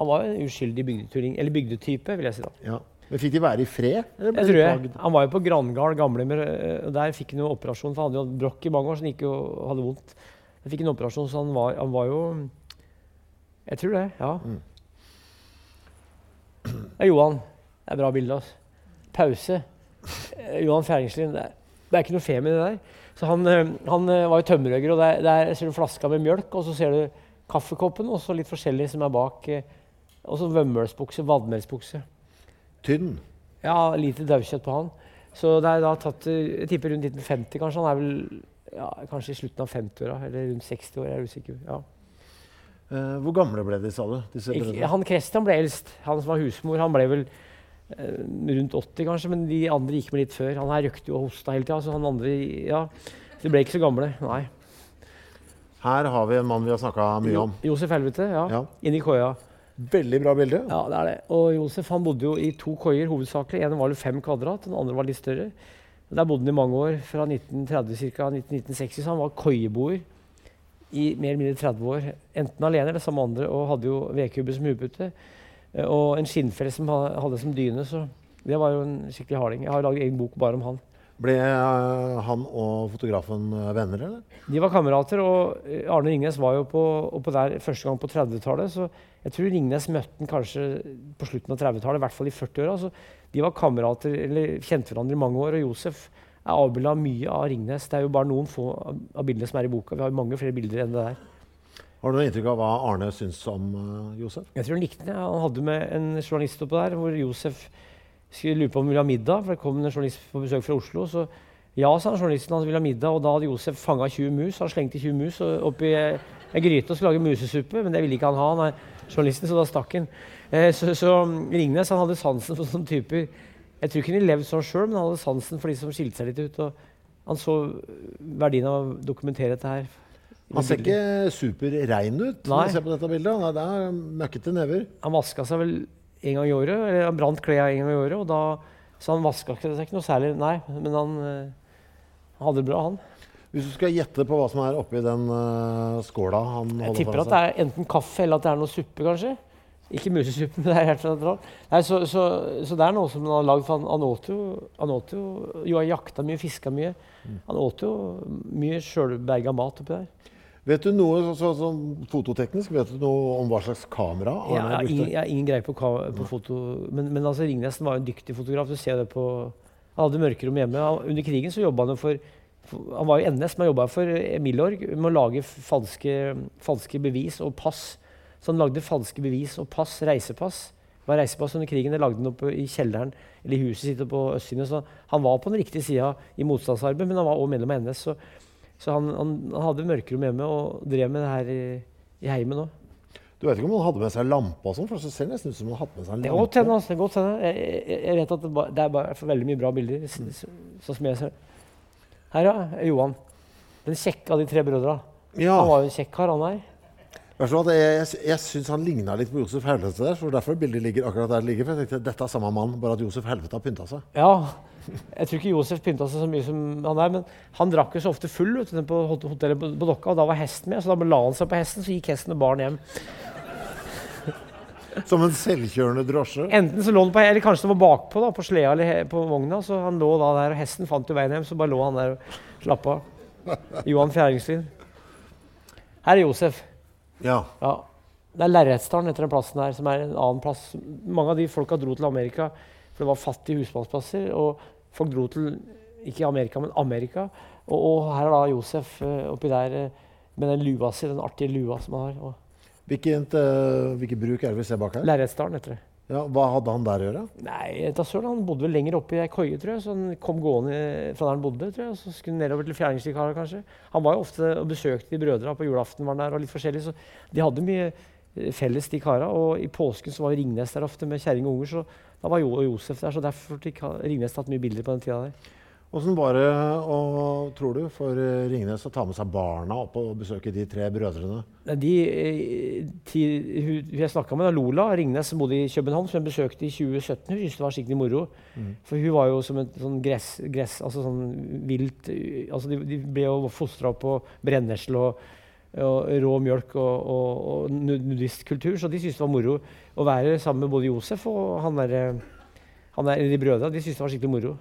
han var en uskyldig bygdetype, vil jeg si da. Ja. Men Fikk de være i fred? Jeg tror jeg. Han var jo på Grangard gamlemer, eh, der fikk han jo operasjon. For han hadde jo hatt brokk i mange år, så han gikk jo hadde vondt. Han fikk en operasjon, så han var, han var jo Jeg tror det, ja. Det er Johan. Det er bra bilde. Altså. Pause. Eh, Johan Fjerningslien. Det, det er ikke noe femi, det der. Så han, eh, han var jo tømmerhugger, og der, der ser du flaska med mjølk, og så ser du kaffekoppen, og så litt forskjellig som er bak. Og så vømmølsbukse, vadmelsbukse. Tynn. Ja, lite daukjøtt på han. Så det er da tatt Jeg tipper rundt 1950, kanskje. Han er vel ja, kanskje i slutten av 50-åra, eller rundt 60 år. Jeg er usikker. Ja. Uh, hvor gamle ble de, sa du? Disse Ikke, han Christian ble eldst. Han som var husmor, han ble vel uh, rundt 80, kanskje. Men de andre gikk med litt før. Han her røkte jo og hosta hele tida, så han andre Ja. De ble ikke så gamle, nei. Her har vi en mann vi har snakka mye om. Josef Helvete, ja. Ja. Inni koia. Veldig bra bilde. Ja, det er det. Og Josef han bodde jo i to koier hovedsakelig. En var jo fem kvadrat, den andre var litt større. Der bodde han i mange år, fra 1930 ca. 1960, så han var koieboer i mer eller mindre 30 år. Enten alene eller sammen med andre, og hadde jo vedkubbe som hodepute. eh, Og en skinnfelle som han hadde som dyne, så det var jo en skikkelig harding. Jeg har laget egen bok bare om han. Ble eh, han og fotografen eh, venner, eller? De var kamerater, og eh, Arne Ringnes var jo på, oppå der første gang på 30-tallet. Så jeg tror Ringnes møtte han kanskje på slutten av 30-tallet, i hvert fall i 40-åra. Så de var kamerater, eller kjente hverandre i mange år. Og Josef er avbilda mye av Ringnes. Det er jo bare noen få av, bildene som er i boka. Vi har jo mange flere bilder enn det der. Har du noe inntrykk av hva Arne syns om Josef? Jeg tror han likte det. Han hadde med en journalist oppå der, hvor Josef skulle lure på om vi ville ha middag. For det kom en journalist på besøk fra Oslo. Så ja, sa han journalisten han ville ha middag. Og da hadde Josef fanga 20 mus. Han slengte 20 mus oppi en gryte og skulle lage musesuppe, men det ville ikke han ha. Nei, journalisten, så da stakk han. Eh, så, så Ringnes han hadde sansen for sånne typer. Jeg tror ikke han levde sånn sjøl, men han hadde sansen for de som skilte seg litt ut. Og han så verdien av å dokumentere dette her. Han ser ikke superrein ut når du ser på dette bildet. Det er møkkete never. Han vaska seg vel en gang i året, eller han brant klærne en gang i året. og da, Så han vaska seg ikke noe særlig, nei. Men han, han hadde det bra, han. Hvis du skal gjette på hva som er oppi den eh, skåla han Jeg tipper at det er enten kaffe eller at det er noe suppe, kanskje. Ikke musesuppe, men det er helt sentralt. Nei, så, så, så det er noe som han har lagd. For han, han åt jo Han åt jo, jo han jakta mye, fiska mye. Han åt jo mye sjølberga mat oppi der. Vet du noe så, så, så, fototeknisk? Vet du noe om hva slags kamera Arne ingen, brukte? jeg har ingen greie på, på foto, men, men altså Ringnesen var jo en dyktig fotograf. Du ser det på Han hadde mørkerom hjemme. Han, under krigen så jobba han jo for, for Han var jo NS, men jobba for Milorg med å lage falske, falske bevis og pass. Så han lagde falske bevis og pass, reisepass. Det var reisepass under krigen. Det lagde han oppe i kjelleren eller i huset sitt på østsynet. Så han var på den riktige sida i motstandsarbeidet, men han var også medlem av NS. Så, så han, han, han hadde mørkerom hjemme og drev med det her i, i heimen òg. Du vet ikke om han hadde med seg lampe og sånn? For det ser nesten ut som han hadde med seg en er lampe. Det er godt hende. Jeg, jeg, jeg vet at det, ba, det er bare for veldig mye bra bilder. Sånn som jeg ser. Her ja, Johan. Den kjekke av de tre brødra. Ja, Han var jo en kjekk kar, han her. Jeg, jeg, jeg syns han ligna litt på Josef Helvete der, så derfor bildet ligger akkurat der det ligger. For jeg tenkte dette er samme mann, bare at Josef Helvete har pynta seg. Ja, jeg tror ikke Josef pynta seg så mye som han der, men han drakk jo så ofte full vet du, på hotellet på, Dokka, og da var hesten med, så da la han seg på hesten, så gikk hesten og barn hjem. Som en selvkjørende drosje. Enten så lå han på, eller kanskje det var bakpå, da, på sleda eller på vogna, så han lå da der, og hesten fant jo veien hjem, så bare lå han der og slappa av. Johan Fjæringslien. Her er Josef. Ja. Ja. Det er Lerretsdalen etter den plassen her, som er en annen plass. Mange av de folka dro til Amerika, for det var fattige husmannsplasser. Og folk dro til ikke Amerika, men Amerika. Og, og her er da Josef eh, oppi der eh, med den lua si, den artige lua som han har. Hvilket, uh, hvilket bruk er det vi ser bak her? Lerretsdalen heter det. Ja, hva hadde han der å gjøre? Nei, da søren, han bodde vel lenger oppe i ei koie, tror jeg. Så han kom gående fra der han bodde, tror jeg. Og så skulle han nedover til Fjæringslikaret, kanskje. Han var jo ofte og besøkte de brødra på julaften, var han der, og litt forskjellig. Så de hadde mye felles, de kara. Og i påsken så var Ringnes der ofte med kjerring og unger, så da var jo Josef der. Så derfor fikk Ringnes tatt mye bilder på den tida der. Åssen var det, og, tror du, for eh, Ringnes å ta med seg barna opp og besøke de tre brødrene? De, De, eh, jeg snakka med, da, Lola Ringnes, som bodde i København, som jeg besøkte i 2017, hun syntes det var skikkelig moro. For hun var jo som et sånn gress, gress altså sånn vilt altså de, de ble jo fostra opp på brennesle og, og rå mjølk og, og, og nudistkultur, så de syntes det var moro å være sammen med både Josef og han der, eh, de brødra. De syntes det var skikkelig moro.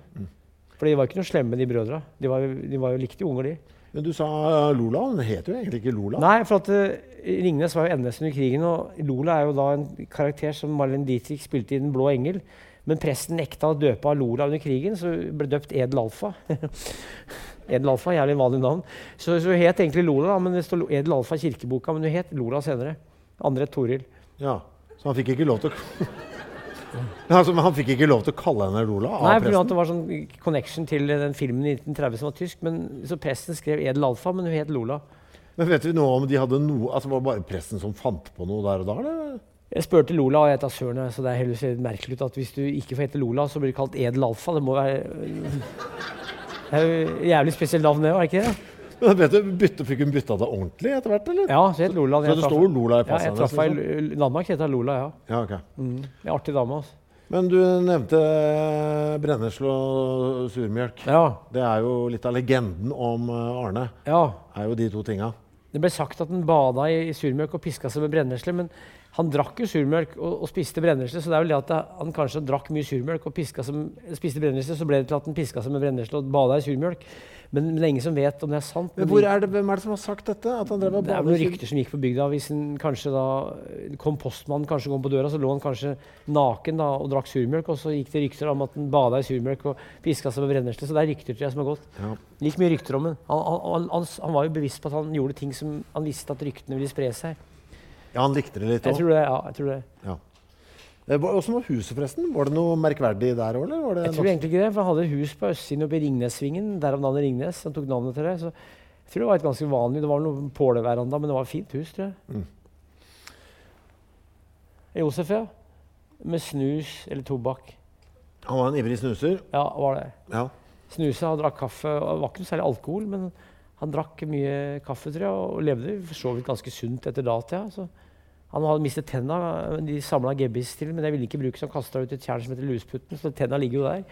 For de var ikke noe slemme, de brødra. De var, de var jo likte unger, de. Men du sa eh, Lola. Hun heter jo egentlig ikke Lola. Nei, for at uh, Ringnes var jo NS under krigen, og Lola er jo da en karakter som Marlene Dietrich spilte i Den blå engel. Men presten nekta å døpe Lola under krigen, så hun ble døpt Edel Alfa. Edel Alfa, jævlig vanlig navn. Så, så hun het egentlig Lola, men det står Edel Alfa i kirkeboka, men hun het Lola senere. Andre Toril. Ja, Så han fikk ikke lov til å altså, men Han fikk ikke lov til å kalle henne Lola av Nei, presten? det var sånn connection til den filmen i 1930 som var tysk. Men, så presten skrev Edel Alfa, men hun het Lola. Men vet vi noe om de hadde noe altså Var det bare presten som fant på noe der og da? Eller? Jeg spurte Lola, og jeg tar Søren, så det er heller merkelig ut at hvis du ikke får hete Lola, så blir du kalt Edel Alfa. Det må være Det er jo jævlig spesielt navn, det, er det ikke det? Men vet du, bytte, Fikk hun bytta det ordentlig etter hvert, eller? Ja, så het Lola. Så det står Lola i Ja, jeg traff henne i Danmark, heter Lola, ja. Ja, ok. Mm. En artig dame, altså. Men du nevnte eh, brennesle og surmjølk. Ja, Det er jo litt av legenden om eh, Arne. ja. er jo de to tinga. Det ble sagt at han bada i, i surmjølk og piska seg med brennesle, men han drakk jo surmjølk og, og spiste brennesle, så det er vel det at han kanskje drakk mye surmjølk og seg, spiste brennesle, så ble det til at han piska seg med brennesle og bada i surmjølk. Men, men det er ingen som vet om det er sant. Men hvor er det, hvem er det som har sagt dette? At han drev og Det er noen rykter som gikk på bygda. Hvis en kanskje da kom postmannen kanskje kom på døra, så lå han kanskje naken da, og drakk surmjølk. Og så gikk det rykter om at han bada i surmjølk og piska seg på brennesle. Så det er rykter tror jeg som har gått. Ja. Det gikk mye rykter om han. Han, han, han. han var jo bevisst på at han gjorde ting som han visste at ryktene ville spre seg. Ja, han likte det litt Jeg tror det. ja, jeg tror det. Åssen var huset, forresten? Var det noe merkverdig der òg, eller? Var det Jeg tror egentlig ikke det, for han hadde et hus på østsiden oppe i Ringnesvingen. Derav navnet Ringnes. Han tok navnet til det. Så jeg tror det var et ganske vanlig Det var noe påleveranda, men det var et fint hus, tror jeg. Mm. Josef, ja. Med snus eller tobakk. Han var en ivrig snuser. Ja, var det. Ja. Snuse, han drakk kaffe. Det var ikke noe særlig alkohol, men han drakk mye kaffe, tror jeg, og levde for så vidt ganske sunt etter datida. Så han hadde mistet tenna. De samla gebbis til, men jeg ville ikke bruke, så han kasta ut et tjern som heter Lusputten. Så tenna ligger jo der.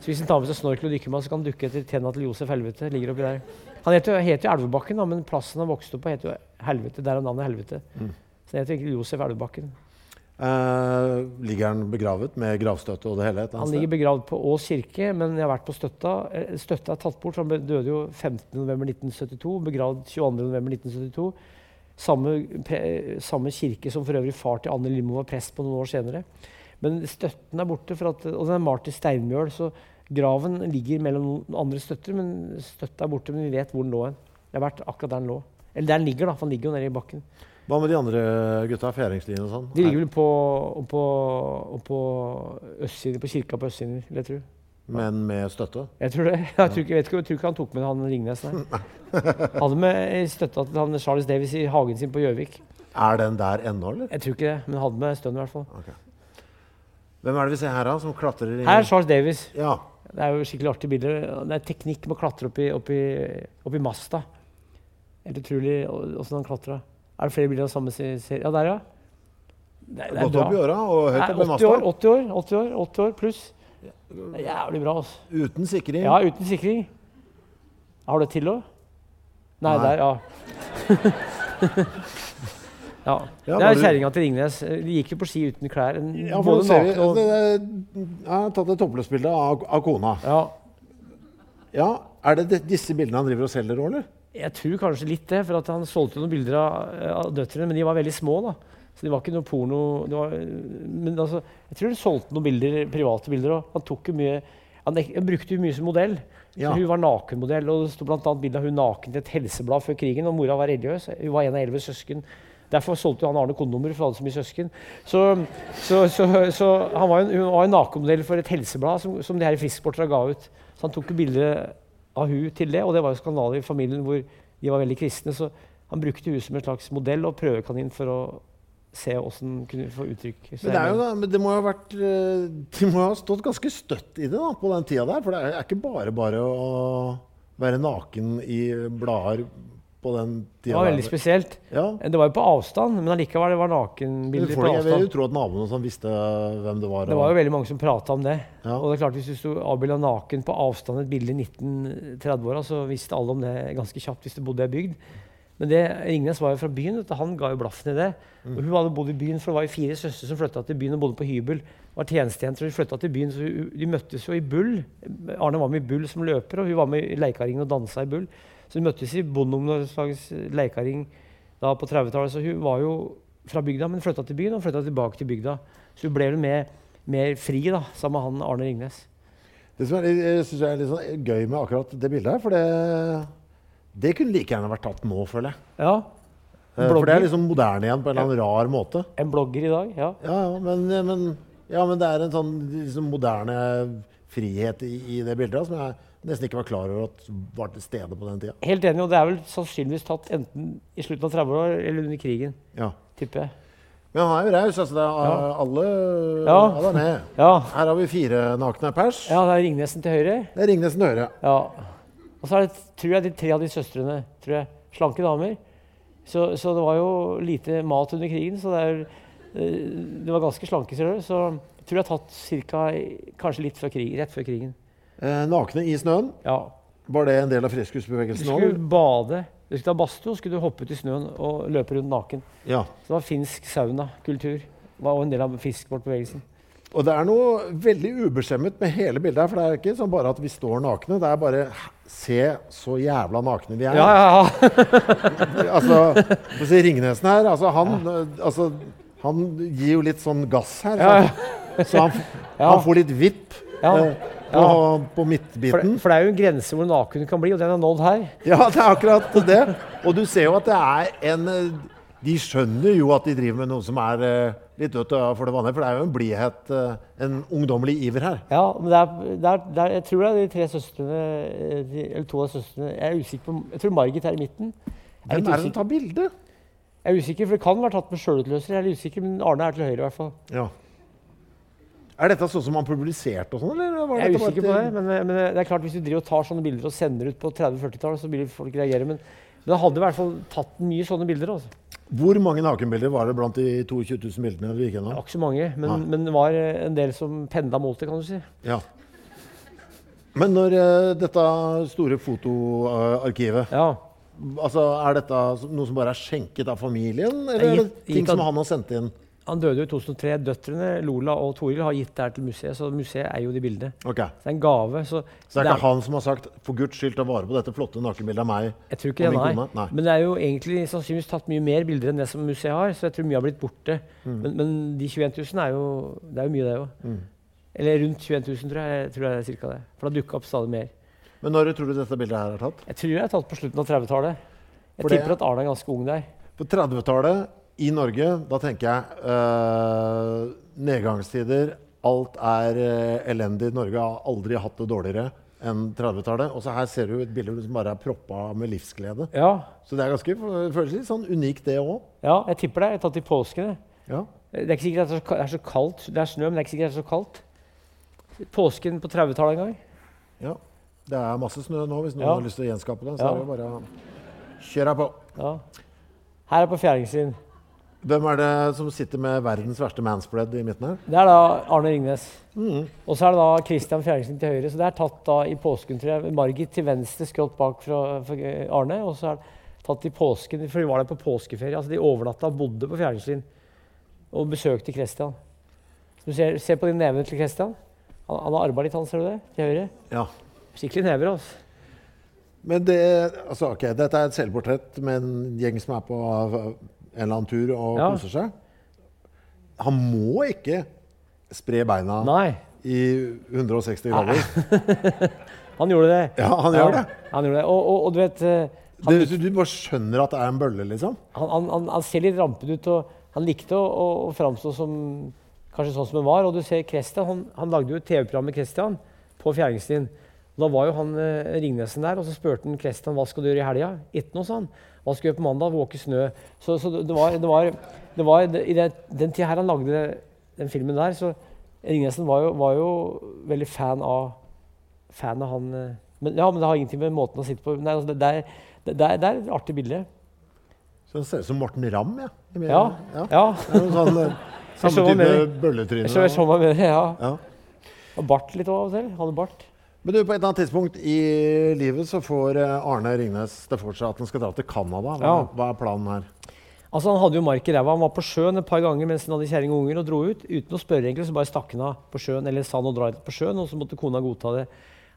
Så hvis han tar med seg snorkel og dykker med, så kan han dukke etter tenna til Josef Helvete. ligger oppi der. Han heter jo, heter jo Elvebakken, da, men plassen han vokste opp på, heter jo Helvete. Der er navnet Helvete. Så han heter egentlig Josef Elvebakken. Eh, ligger han begravet med gravstøtte og det hele? Han ligger begravd på Ås kirke, men jeg har vært på Støtta. Eh, Støtta er tatt bort, for han døde jo 15.11.1972. Begravd 22.11.1972. Samme, samme kirke som for øvrig far til Anne Lindmo var prest på noen år senere. Men støtten er borte, at, og den er malt i steinmjøl. Så graven ligger mellom noen andre støtter, men støtta er borte. Men vi vet hvor den lå hen. Det har vært akkurat der den lå. Eller der den ligger, da, for den ligger jo nede i bakken. Hva med de andre gutta? Fjæringslinjen og sånn? De ligger vel på, på, på østsiden, på kirka på østsiden, vil jeg tro. Men med støtte? Jeg tror det. Jeg tror ikke, jeg vet ikke, jeg tror ikke han tok med han Ringnes, nei. Hadde med støtta til han Charles Davis i hagen sin på Gjøvik. Er den der ennå, eller? Jeg tror ikke det, men hadde med stønn i hvert fall. Hvem er det vi ser her, da? Som klatrer i Her er Charles Davis. Ja. Det er jo skikkelig artig bilde. Det er teknikk med å klatre opp i, opp i, opp i masta. Helt utrolig åssen han klatra. Er det flere bilder av samme se- serie? Ja, der, ja. Det, er- det er Gått opp i åra og høyt Nei, opp i 80 år, 80 år, 80 år, 80 år pluss. Det er jævlig bra, altså. Uten sikring. Ja, uten sikring. Har du et til òg? Nei, Nei. der, ja. ja. Det er kjerringa til Ringnes. De gikk jo på ski uten klær. Ja, både ser naken og det- det- jeg har tatt et toppløsbilde av, av kona. ja, Ja, Er det de- disse bildene han driver og selger òg, eller? Jeg tror kanskje litt det, for at han solgte noen bilder av, av døtrene, men de var veldig små. da. Så det var ikke noe porno det var, Men altså, jeg tror hun solgte noen bilder, private bilder òg. Han tok jo mye han, han brukte jo mye som modell. Ja. Så hun var nakenmodell, og det sto bl.a. bilde av hun naken til et helseblad før krigen. Og mora var religiøs. Hun var en av elleve søsken. Derfor solgte han Arne kondomer, for han hadde så mye søsken. Så, så, så, så han var jo, hun var en nakenmodell for et helseblad som, som de her frisksportere ga ut. Så han tok jo bilde av hun til det, og det var jo skandale i familien hvor de var veldig kristne. Så han brukte hun som en slags modell og prøvekanin for å se åssen kunne få uttrykk. Men det, jo, da- men det må jo ha vært eh, De må ha stått ganske støtt i det da, på den tida der. For det er ikke bare bare å være naken i blader på den det var var der. veldig spesielt. Ja. Det var jo på avstand, men allikevel det var nakenbilder på avstand. jeg vil jo tro at naboene som visste hvem det var. Det var jo veldig mange som prata om det. Ja. Og det er klart Hvis du sto avbilda naken på avstand et bilde i 1930-åra, så visste alle om det ganske kjapt hvis du bodde i ei bygd. Men det, Ringnes var jo fra byen, du, han ga jo blaffen i det. Mm. Og hun hadde bodd i byen, for det var jo fire søstre som flytta til byen og bodde på hybel. Var tjenestejenter, og de flytta til byen, så hun- de møttes jo i Bull. Arne var med i Bull som løper, og hun var med i Leikaringen og dansa i Bull. Så de møttes i bondeungdomslags leikaring da på 30-tallet. Så hun var jo fra bygda, men flytta til byen og flytta tilbake til bygda. Så hun ble vel mer, mer fri da, sammen med han Arne Ringnes. Det som er, jeg synes er litt sånn gøy med akkurat det bildet her, for det, det kunne like gjerne vært tatt nå, føler jeg. Ja, Eh, For det er liksom moderne igjen på en eller annen rar måte. En blogger i dag, ja. Ja, ja, men, men, ja, men det er en sånn liksom, moderne frihet i, i det bildet som jeg nesten ikke var klar over at var til stede på den tida. Helt enig, og det er vel sannsynligvis tatt enten i slutten av 30-åra eller under krigen, Ja. tipper jeg. Men han er jo raus. Altså, det er, Ja. alle, Ja. alle er med. Ja, Her har vi fire nakne pers. ja det er Ringnesen til høyre. Det er Ringnesen til høyre. Ja. Og så er det, tror jeg, de tre av de søstrene. tror jeg, Slanke damer. Så, så det var jo lite mat under krigen, så det, er, eh, det var ganske slanke. Du. Så jeg tror jeg har tatt cirka, kanskje litt før krigen, rett før krigen. Eh, nakne i snøen. Ja. Var det en del av Du skulle også? bade, du skulle ta badstue, skulle du hoppe ut i snøen og løpe rundt naken. Ja. Så det var finsk saunakultur. Det var òg en del av fiskebåtbevegelsen. Og det er noe veldig ubeskjemmet med hele bildet her. For det er ikke sånn bare at vi står nakne. Det er bare Se så jævla nakne vi er. Ja, ja, ja. Altså, å Ringnesen her, altså han, altså, han gir jo litt sånn gass her. Ja, Så, så han, han får litt vipp eh, på, på midtbiten. For, for det er jo en grense hvor naken du kan bli, og den er nådd her. Ja, det er akkurat det. Og du ser jo at det er en De skjønner jo at de driver med noe som er eh, litt dødt for det vanlige, for det er jo en blidhet, eh, en ungdommelig iver her. Ja, men det er, det er, det er, Jeg tror det er de tre søstrene eh, de, Eller to av søstrene. Jeg er usikker på Jeg tror Margit er i midten. Er, Hvem er det som tar bilde? jeg er usikker, for det kan være tatt med sjølutløser. Jeg er litt usikker, men Arne er til høyre i hvert fall. Ja. Er dette sånn som han publiserte og sånn, eller? Var Jeg er usikker på det, men, men det er klart hvis du driver og tar sånne bilder og sender ut på 30-40-tallet, så vil folk reagere. Men, men han hadde i hvert fall tatt mye sånne bilder. Altså. Hvor mange nakenbilder var det blant de 22 000 bildene du gikk Det gjennom? var ikke så mange, men, Nei. men det var eh, en del som pendla mot det, kan du si. Ja. Men når eh, dette store fotoarkivet Ja. altså, Er dette noe som bare er skjenket av familien, eller Det er det ting som han har sendt inn? Han døde jo i 2003. Døtrene Lola og Toril har gitt det her til museet, så museet eier jo de bildene. Okay. Så det er en gave. Så, Så det er ikke han som har sagt 'for guds skyld, ta vare på dette flotte nakenbildet av meg'? Jeg tror ikke det, nei. Nei. Men det er jo egentlig sannsynligvis tatt mye mer bilder enn det som museet har, så jeg tror mye har blitt borte. Mm. Men, men de 21 000 er jo, det er jo mye, det òg. Eller rundt 21 000, tror jeg. jeg tror det er cirka det. For det har dukka opp stadig mer. Men når tror du dette bildet her er tatt? Jeg tror det er tatt på slutten av 30-tallet. Jeg For det- tipper at Arne er ganske ung der. På 30-tallet i Norge, da tenker jeg eh, nedgangstider. Alt er eh, elendig. Norge har aldri hatt det dårligere enn 30-tallet. Og så her ser du et bilde som bare er proppa med livsglede. Ja, Så det er ganske føles litt sånn unikt, det òg. ja jeg tipper det. Jeg har tatt i påskene. Ja. Det er ikke sikkert at det er så kaldt. Det er snø, men det er ikke sikkert det er så kaldt. Påsken på 30-tallet en gang. ja. Det er masse snø nå, hvis noen Ja. har lyst til å gjenskape det. Så Ja. er det bare å kjøre på. Ja. Her er på fjæringen. Hvem er det som sitter med verdens verste manspread i midten her? Det er da Arne Ringnes. Og så er det da Christian Fjæringsen til høyre. Så det er tatt da i påsken, tror jeg. Margit til venstre, skrått bak fra, fra Arne. Og så er det tatt i påsken, for de var der på påskeferie. Altså de overnatta og bodde på Fjæringsen og besøkte Christian. Så du ser, ser på de nevene til Christian. Han, han har arbeid litt, han, ser du det? Til høyre. Ja. Skikkelig never, altså. Men det, altså, ok, dette er et selvportrett med en gjeng som er på en eller annen tur og Ja. koser seg. Han må ikke spre beina Nei, i 160 grader. han gjorde det. Ja, han gjør det. Han gjorde det. Og, og, og du vet eh, han, Det, du bare skjønner at det er en bølle, liksom? han, han, han, ser litt rampete ut, og han likte å, å, å framstå som kanskje sånn som han var. Og du ser Christian, han, han lagde jo et TV-program med Christian på Fjæringstien. Da var jo han eh, Ringnesen der, og så spurte han Christian hva skal du gjøre i helga. Ikke noe, sa han. Hva skal vi gjøre på mandag? Våke snø. Så, så det, var, det var, det var I det, den tida her han lagde den filmen der, så Ringnesen var jo, var jo veldig fan av, fan av han eh. men, Ja, men det har ingenting med måten å sitte på Nei, altså, det, er, det, er, det et artig bilde. Så det ser ut som Morten Ramm, ja. Ja. ja. ja. Sånn, eh, samme type bølletryne. Jeg så meg med, ja. Ja. Og bart litt av og til. Hadde bart. Men du, på et eller annet tidspunkt i livet så får eh, Arne Ringnes det for seg at han skal dra til Canada. Hva, Ja. hva er planen her? Altså Han hadde jo mark i ræva. Han var på sjøen et par ganger mens han hadde kjerring og unger og dro ut. Uten å spørre, egentlig, så bare stakk han av på sjøen. Eller sa han å dra ut på sjøen, og så måtte kona godta det.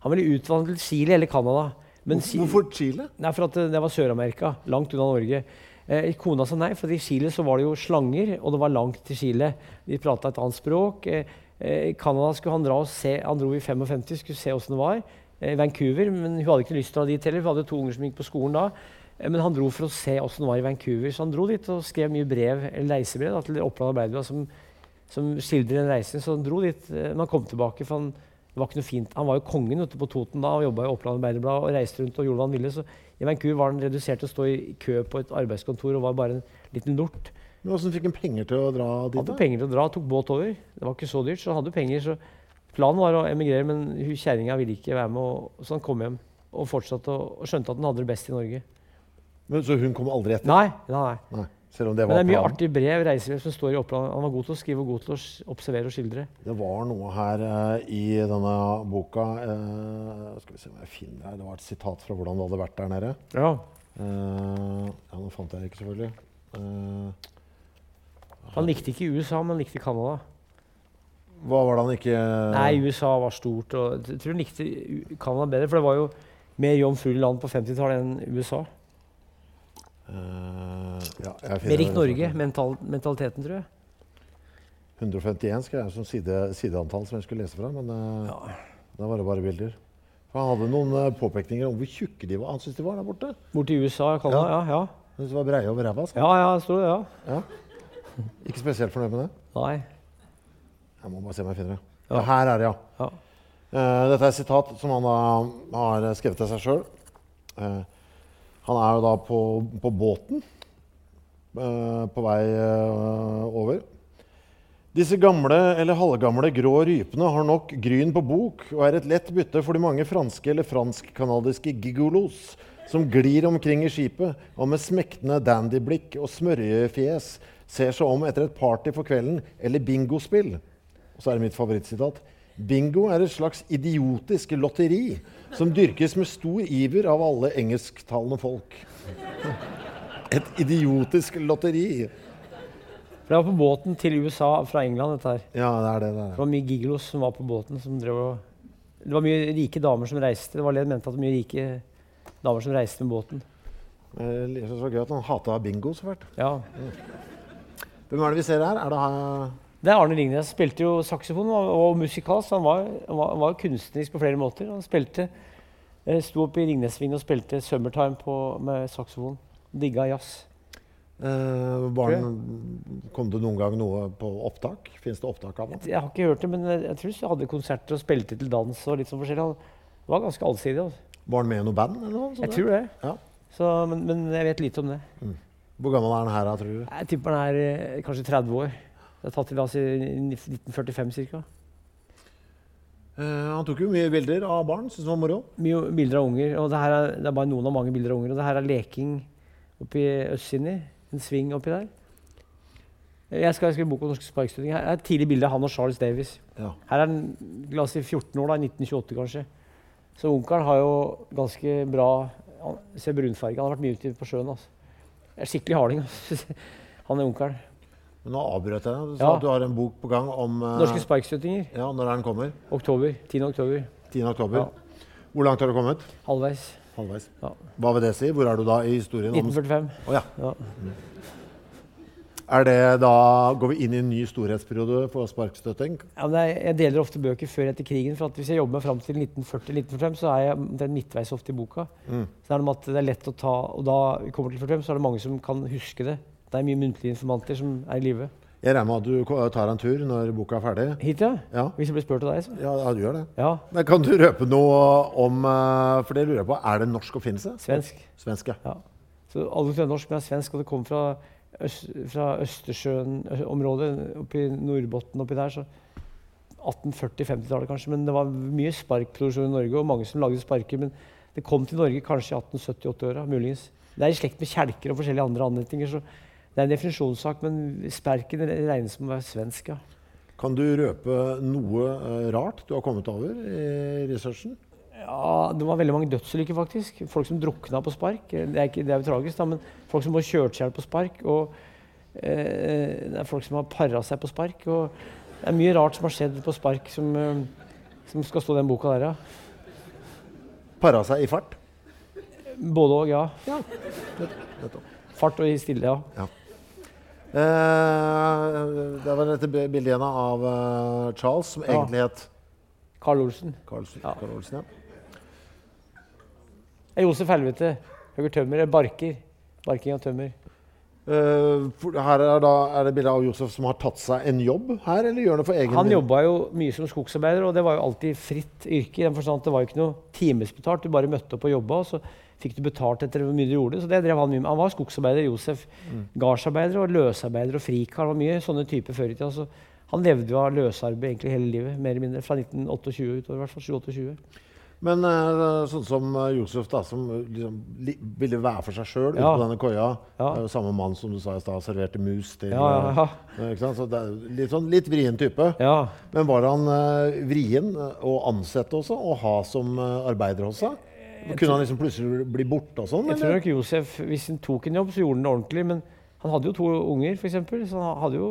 Han ville utvandre til Chile eller Canada. Men Hvorfor Chile? Nei, for at det, det var Sør-Amerika. Langt unna Norge. Eh, kona sa nei, for i Chile så var det jo slanger, og det var langt til Chile. De prata et annet språk. Eh, eh, I Canada skulle han dra og se Han dro i 55, skulle se åssen det var. eh, I Vancouver, men hun hadde ikke lyst til å dra dit heller. Hun hadde to unger som gikk på skolen da. Eh, Men han dro for å se åssen det var i Vancouver. Så han dro dit og skrev mye brev, eller reisebrev da, til Oppland Arbeiderblad som, som skildrer den reisen. Så han dro dit. eh, Men han kom tilbake, for han, det var ikke noe fint. Han var jo kongen ute på Toten da og jobba i Oppland Arbeiderblad og reiste rundt og gjorde hva han ville. Så i Vancouver var han redusert til å stå i kø på et arbeidskontor og var bare en liten lort. Men Hvordan fikk han penger til å dra dit? Hadde penger til å dra, tok båt over. Det var ikke så dyrt, så hadde penger. Så planen var å emigrere, men kjerringa ville ikke være med, og, så han kom hjem og fortsatte å, og skjønte at han hadde det best i Norge. Men, så hun kom aldri etter? Nei, nei, nei. Selv om det Men det er mye planen? artig brev, reisebrev som står i Oppland. Han var god til å skrive og god til å observere og skildre. Det var noe her eh, i denne boka eh, Skal vi se om jeg finner her. Det var et sitat fra hvordan det hadde vært der nede. Ja. Eh, ja, Nå fant jeg det ikke, selvfølgelig. Eh, Han likte ikke USA, men likte Canada. hva var det han ikke Nei, USA var stort. Og jeg tror han likte Canada bedre, for det var jo mer jomfruelig land på 50-tallet enn USA. Uh, ja, jeg Mer rikt. Norge, mental, mentaliteten, tror jeg. 151 skal jeg som side, sideantall som jeg skulle lese fra, men eh, da var det bare bilder. Han hadde noen uh, påpekninger om hvor tjukke de var. Han syntes de var der borte. Borte i USA Canada, ja. Ja, ja. syntes det var breie over ræva. ja, ja det står det, ja. Ikke spesielt fornøyd med det. Nei. Jeg må bare se om jeg finner det. Ja. Ja, her er det, ja. Ja. Uh, dette er et sitat som han da har skrevet til seg sjøl. han er jo da på, på båten uh, på vei eh, over. Disse gamle eller halvgamle grå rypene har nok gryn på bok og er et lett bytte for de mange franske eller fransk-canadiske gigolos som glir omkring i skipet og med smektende dandyblikk og smørjefjes ser seg om etter et party for kvelden eller bingospill. Og så er det mitt favorittsitat. Bingo er et slags idiotisk lotteri som dyrkes med stor iver av alle engelsktalende folk. Et idiotisk lotteri. For jeg var på båten til USA fra England. dette her. Ja, det er det det er. Det var mye gigolos som var på båten. som drev og... Det var mye rike damer som reiste. Det var det de mente at det mye rike damer som reiste med båten. Jeg synes det var gøy at han hata bingo så fælt. Ja. Hvem er det vi ser her? Er det? Det er Arne Ringnes. Spilte jo saksofon og, og musikalsk. Han var, han var, kunstnerisk på flere måter. Han spilte, eh, sto oppe i Ringnesvingen og spilte 'Summertime' på, med saksofon. Digga jazz. Eh, barn, kom det noen gang noe på opptak? Fins det opptak av det? Jeg har ikke hørt det, men jeg, jeg tror han hadde konserter og spilte til dans og litt sånn forskjellig. Han var ganske allsidig. Altså. Var han med i noe band? eller noe? Jeg tror det. Ja. Så, men, men jeg vet lite om det. Hvor gammel er han her, tror du? Jeg tipper han er eh, kanskje 30 år. Det er tatt til oss i 1945 ca. Uh, han tok jo mye bilder av barn. Syns det var moro. Mye bilder av unger. og det, her er, det er bare noen av mange bilder av unger. Og det her er leking oppi Øssinni, Østsini. en sving oppi der. Jeg skal skrive bok om norske sparkstøtinger. Her er et tidlig bilde av han og Charles Davis. Ja. Her er han la oss si 14 år, da, 1928 kanskje. Så onkelen har jo ganske bra ser brunfarge. Han har vært mye ute på sjøen. Altså. Er skikkelig harding. Han er onkelen. Men nå avbrøt jeg deg. Du sa Ja. at du har en bok på gang om uh, Norske sparkstøttinger. Ja, Når er den kommer? Oktober. 10. oktober. 10. oktober. Ja. Hvor langt har du kommet? Halvveis. Halvveis. Ja. Hva vil det si? Hvor er du da i historien? om- 1945. Å, ja. Ja. Er det da Går vi inn i en ny storhetsperiode for sparkstøtting? Ja, men jeg, deler ofte bøker før etter krigen. for at Hvis jeg jobber meg fram til 1940-1945, så er jeg omtrent midtveis ofte i boka. Mm. Så er det med at det er lett å ta, og da vi kommer til 45, så er det mange som kan huske det. Det er mye muntlige informanter som er i live. Jeg regner med at du tar en tur når boka er ferdig? Hit, ja? Ja, Hvis jeg blir spurt av deg, så. ja, ja du gjør det. Ja. Men kan du røpe noe om eh, For det lurer jeg på. Er det norsk oppfinnelse? Svensk. Svensk, ja. Ja. Så alle tror er norsk, men er svensk, og det kommer fra, øst, fra Østersjøen-området, oppi Nordbotten oppi der. så 1840-50-tallet kanskje, men det var mye sparkproduksjon i Norge, og mange som lagde sparker. Men det kom til Norge kanskje i 1870-80-åra, muligens. Det er i slekt med kjelker og forskjellige andre anretninger, så det er en definisjonssak. Men sperken regnes som å være svensk, ja. Kan du røpe noe eh, rart du har kommet over i researchen? Ja, Det var veldig mange dødsulykker, faktisk. Folk som drukna på spark. Det er, ikke, det er jo tragisk, da, men folk som har kjørt seg på spark. Og eh, det er folk som har para seg på spark. Og det er mye rart som har skjedd på spark, som, eh, som skal stå i den boka der, ja. Para seg i fart? Både og, ja. Ja. Fart og i stille, ja. Eh, det var dette bildet igjen av eh, Charles, som Ja. egentlig het Carl Olsen. Carl, Carl Olsen. Ja. Det er Josef Helvete. Hugger tømmer. eller Barker. Barking av tømmer. Uh, her er, da, er det bilde av Josef som har tatt seg en jobb her, eller gjør det for egen Han jobba jo mye som skogsarbeider, og det var jo alltid fritt yrke. i den forstand Det var jo ikke noe timesbetalt. Du bare møtte opp og jobba, og så fikk du betalt etter hvor mye du gjorde. Så det drev Han mye med. Han var skogsarbeider, Josef. Gardsarbeider og løsarbeider og frikar. Var mye sånne typer før i tida. Så han levde jo av løsarbeid egentlig hele livet, mer eller mindre. Fra 1928 utover, i hvert fall. 28. Men eh, sånn som eh, Josef, da, som eh, liksom, ville være for seg sjøl Ja. på denne koia. Ja. er jo samme mann som du sa i stad, serverte mus til Ja, ja? Så det er litt, sånn, litt vrien type. ja. Men var han vrien å ansette også, og ha som arbeider hos seg? Kunne han liksom plutselig bli borte og sånn? Jeg tror nok Josef, hvis han tok en jobb, så gjorde han det ordentlig. Men han hadde jo to unger, f.eks. Så han hadde jo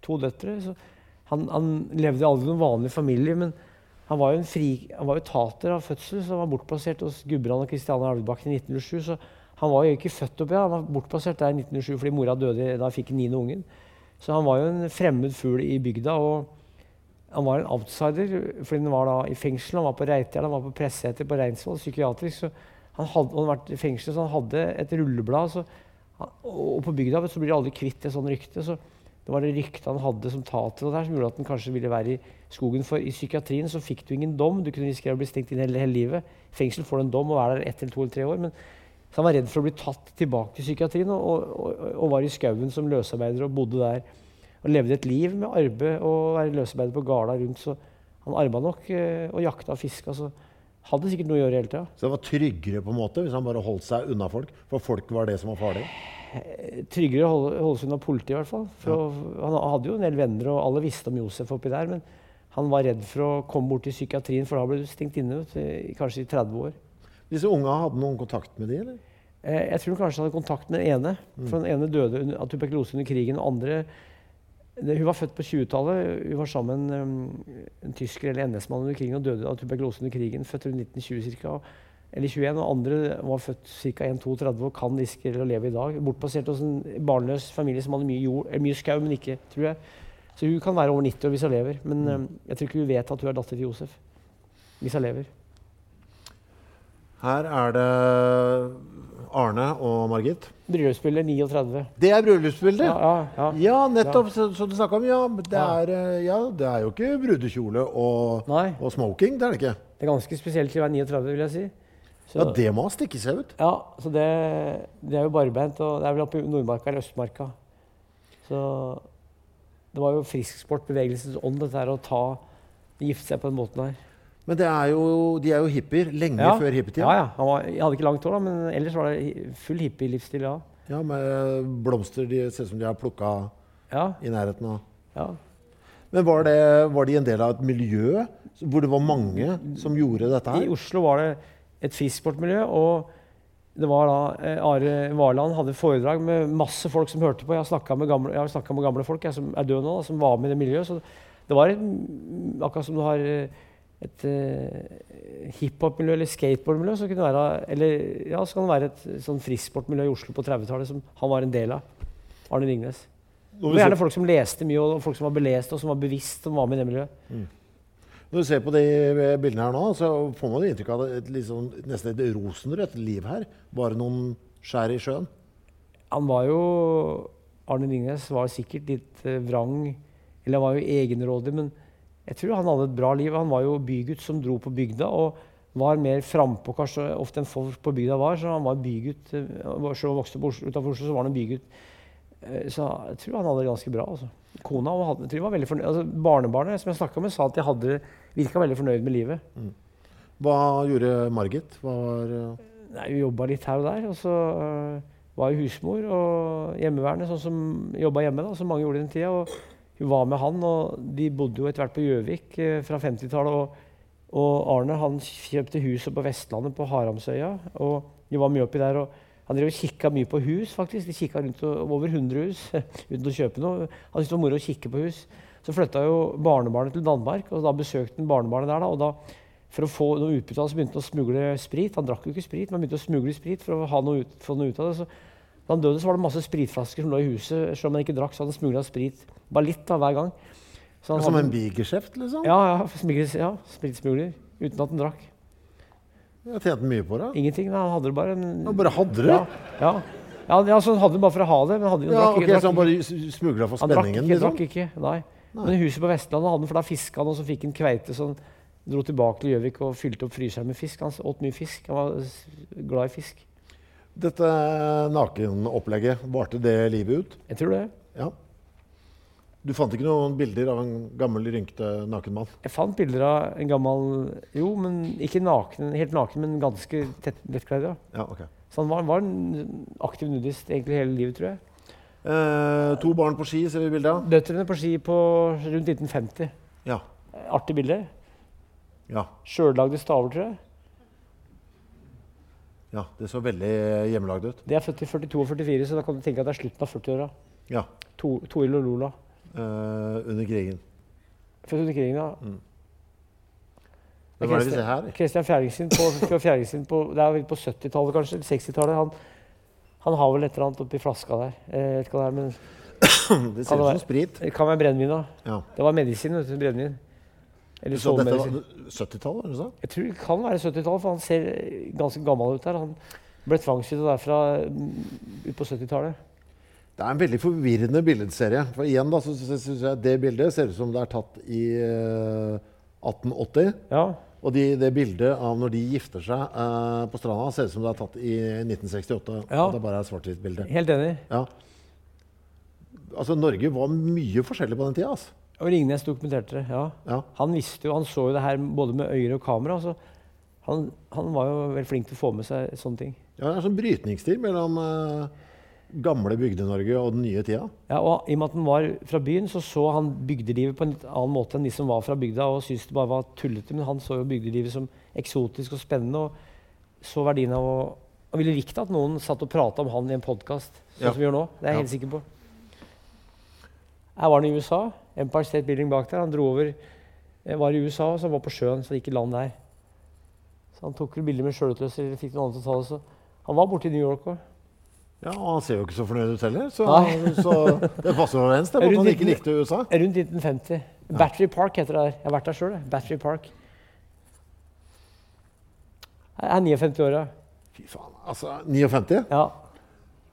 to døtre. Så han, han levde aldri noen vanlig familie. Men han var jo en fri, han var jo tater av fødsel, så han var bortplassert hos Gudbrand og Kristiane Alvebakken i 1907. Så han var jo ikke født oppi, han var bortplassert der i 1907 fordi mora døde da han fikk niende ungen. Så han var jo en fremmed fugl i bygda. og han var en outsider fordi han var da i fengsel. Han var på Reitjern, han var på Presseter på Reinsvoll, psykiatrisk. så han hadde, han vært i fengsel, så han hadde et rulleblad. Så, og på bygda så blir de aldri kvitt et sånt rykte. så Det var det ryktet han hadde som tater og der, som gjorde at han kanskje ville være i skogen. For i psykiatrien så fikk du ingen dom. Du kunne risikere å bli stengt inn hele, hele livet. I fengsel får du en dom og er der ett eller to eller tre år. men så han var redd for å bli tatt tilbake til psykiatrien og, og, og, var i skauen som løsarbeider og bodde der. Og levde et liv med arbeid og være løsarbeider på gårda rundt. Så han arba nok eh, og jakta og fiska. Så hadde sikkert noe å gjøre hele tida. Så det var tryggere på en måte hvis han bare holdt seg unna folk? For folk var det som var farlig? Tryggere å holde, holde seg unna politiet, i hvert fall. For ja. han hadde jo en del venner, og alle visste om Josef oppi der. Men han var redd for å komme bort til psykiatrien, for da ble du stengt inne i kanskje i 30 år. Disse unga hadde noen kontakt med de, eller? Eh, Jeg tror hun kanskje hadde kontakt med den ene. For den ene døde under- av tuberkulose under krigen. og andre det, Hun var født på 20-tallet. Hun var sammen med um, en tysker eller NS-mann under krigen og døde av tuberkulose under krigen. Født rundt 1920 ca. Eller 21. Og andre var født ca. 1-32 og kan risikere eller leve i dag. Bortplassert hos en barnløs familie som hadde mye, jord, eller mye skau, men ikke, tror jeg. Så hun kan være over 90 år hvis hun lever. Men mm. jeg tror ikke hun vet at hun er datter til Josef. Hvis hun lever. Her er det Arne og Margit. Bryllupsbildet 39. Det er bryllupsbildet! Ja, ja, ja. Ja, nettopp. Så, så du snakka om ja, det er, eh, ja, det er jo ikke brudekjole og, og smoking. Det er det ikke. Det er ganske spesielt til å være 39, vil jeg si. Så, Ja, Det må stikke seg ut. ja, så det, det er jo barbeint, og det er vel oppe i Nordmarka eller Østmarka. Så det var jo frisksport, bevegelsens ånd, dette her å ta gifte seg på den måten her. Men det er jo, de er jo hippier lenge Ja. før hippietida. Ja, ja. Han var, jeg hadde ikke langt hår, da, men ellers var det full hippie-livsstil, ja. Ja, med blomster de ser ut som de har plukka Ja, i nærheten av ja. Men var, det, var de en del av et miljø hvor det var mange som gjorde dette I? Oslo var det et frisportmiljø, og det var da eh, Are Varland hadde foredrag med masse folk som hørte på. Jeg har snakka med, gamle- jeg har snakket med gamle folk jeg, som er døde nå, da, som var med i det miljøet. Så det var et, akkurat som du har eh, et uh, hiphop-miljø eller skateboardmiljø, så, kunne det være, eller, ja, så kan det være et sånn frisportmiljø i Oslo på 30-tallet som han var en del av. Arne Ringnes. Det var gjerne folk som leste mye, og folk som var beleste og som var bevisst som var med i det miljøet. Når du ser på de bildene her nå, så får man inntrykk av et, sånn, nesten et rosenrødt liv her. Bare noen skjær i sjøen. Han var jo Arne Ringnes var sikkert litt eh, vrang, eller han var jo egenrådig, men jeg tror han hadde et bra liv. Han var jo bygutt som dro på bygda og var mer frampå kanskje ofte enn folk på bygda var. Så han var bygutt. eh, Selv om han vokste opp utenfor Oslo, så var han en bygutt. Eh, Så jeg tror han hadde det ganske bra. Altså. Kona hadde, jeg tror var veldig fornøyd. Altså, barnebarnet som jeg snakket med, sa at de hadde virka veldig fornøyd med livet. Hva gjorde Margit? Hva var, eh, Nei, Hun jobba litt her og der. Og så uh, var hun husmor og hjemmeværende, sånn som jobba hjemme, da, som mange gjorde den tida. Og hun var med han, og de bodde jo etter hvert på Gjøvik uh, fra 50-tallet. Og, og Arne han kjøpte hus på Vestlandet, på Haramsøya. Og de var mye oppi der. og han drev og kikka mye på hus, faktisk. De kikka rundt over 100 hus uten å kjøpe noe. Han syntes det var moro å kikke på hus. Så flytta jo barnebarnet til Danmark, og da besøkte han barnebarnet der. da, og da for å få noe utbytte av det, så begynte han å smugle sprit. Han drakk jo ikke sprit, men han begynte å smugle sprit for å ha noe ut, få noe ut av det. Så da han døde, så var det masse spritflasker som lå i huset. Selv om han ikke drakk, så hadde han smugla sprit. Bare litt da, hver gang. Som hadde- en bigeskjeft, liksom? Ja, ja, smigler, ja spritsmugler. Uten at han drakk. Jeg tjente mye på det. Ingenting. Nei, Han hadde det bare en Han bare hadde det? Ja, ja. ja, så han hadde det bare for å ha det. Men hadde, han Ja, drakk, okay, ikke- Så han bare smugla for han drakk spenningen? ikke, liksom? drakk ikke. Nei. Men huset på Vestlandet hadde han, for da fiska han, og så fikk han kveite. Så han dro tilbake til Gjøvik og fylte opp fryseren med fisk. Han åt mye fisk. Han var glad i fisk. Dette nakenopplegget, varte det livet ut? Jeg tror det. Ja. Du fant ikke noen bilder av en gammel, rynkete naken mann? Jeg fant bilder av en gammel Jo, men ikke naken, helt naken, men ganske tett lettkledd. Ja. Ja, ok. Så han var, var en aktiv nudist egentlig hele livet, tror jeg. Eh, to barn på ski ser vi bildet av. Døtrene på ski på rundt 1950. Ja. Artig bilde. ja. Sjøllagde staver, tror jeg. Ja, Det så veldig hjemmelagd ut. De er født i 42 og 44, så da kan du tenke at det er slutten av 40-åra. Ja. To, Toril og Lola. eh, under krigen. Født under krigen, ja. Hvem er det vi ser her? Kristian Fjerding sin på, på, det vel på 70-tallet, kanskje? eller 60-tallet. Han, har vel et eller annet oppi flaska der. Eh, Jeg vet ikke hva det er, men Det ser ut som sprit. det kan være brennevin. da. Ja. Det var medisin. vet du, brennevin. Eller Så dette var 70-tallet, var det så? Jeg tror det kan være 70-tallet, for han ser ganske gammel ut der. Han ble tvangsflyttet derfra mm, ut på 70-tallet. Det er en veldig forvirrende billedserie. For igjen da, så syns jeg det bildet ser ut som det er tatt i eh, 1880. Ja, Og de, det bildet av når de gifter seg eh, på stranda, ser ut som det er tatt i 1968. Ja. At det bare er svart-hvitt-bilde. helt enig. Ja. Altså, Norge var mye forskjellig på den tida. Altså. Og Ringnes dokumenterte det. ja. Ja. Han visste jo, han så jo det her både med øyne og kamera. Så han, han var jo veldig flink til å få med seg sånne ting. Ja, det er sånn brytningstid mellom eh, gamle Bygde-Norge og den nye tida. Ja, og I og med at han var fra byen, så så han bygdelivet på en litt annen måte enn de som var fra bygda og syntes det bare var tullete. Men han så jo bygdelivet som eksotisk og spennende og så verdien av å Han ville likt at noen satt og prata om han i en podkast, sånn Ja. som vi gjør nå. Det er jeg Ja. helt sikker på. Jeg var i USA. Empire State Building bak der. Han dro over var i USA, så han var på sjøen, så det gikk i land der. Så han tok bilder med sjølutløser, fikk noen andre til å ta det. Så han var borte i New York òg. Ja, og Han ser jo ikke så fornøyd ut heller, så, så det passer overens at han ikke likte USA. Rundt 1950. Battery Park heter det der. Jeg har vært der sjøl. Battery Park. Jeg er 59 år, ja. Fy faen, altså 59. ja.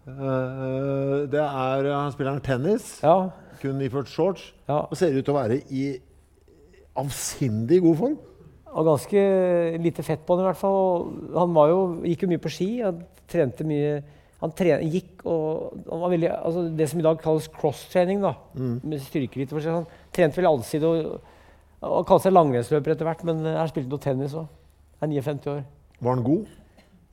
Uh, det er Han spiller tennis, Ja. kun iført shorts, ja. og ser ut til å være i avsindig god form. Og ganske lite fett på han i hvert fall. Han var jo, gikk jo mye på ski. Han trente mye Han tre, gikk og han veldig, altså Det som i dag kalles cross-trening, da, med styrkeritt og seg, Han trente veldig allsidig og, og kalte seg langrennsløper etter hvert, men jeg har spilt noe tennis òg. Er 59 år. Var han god?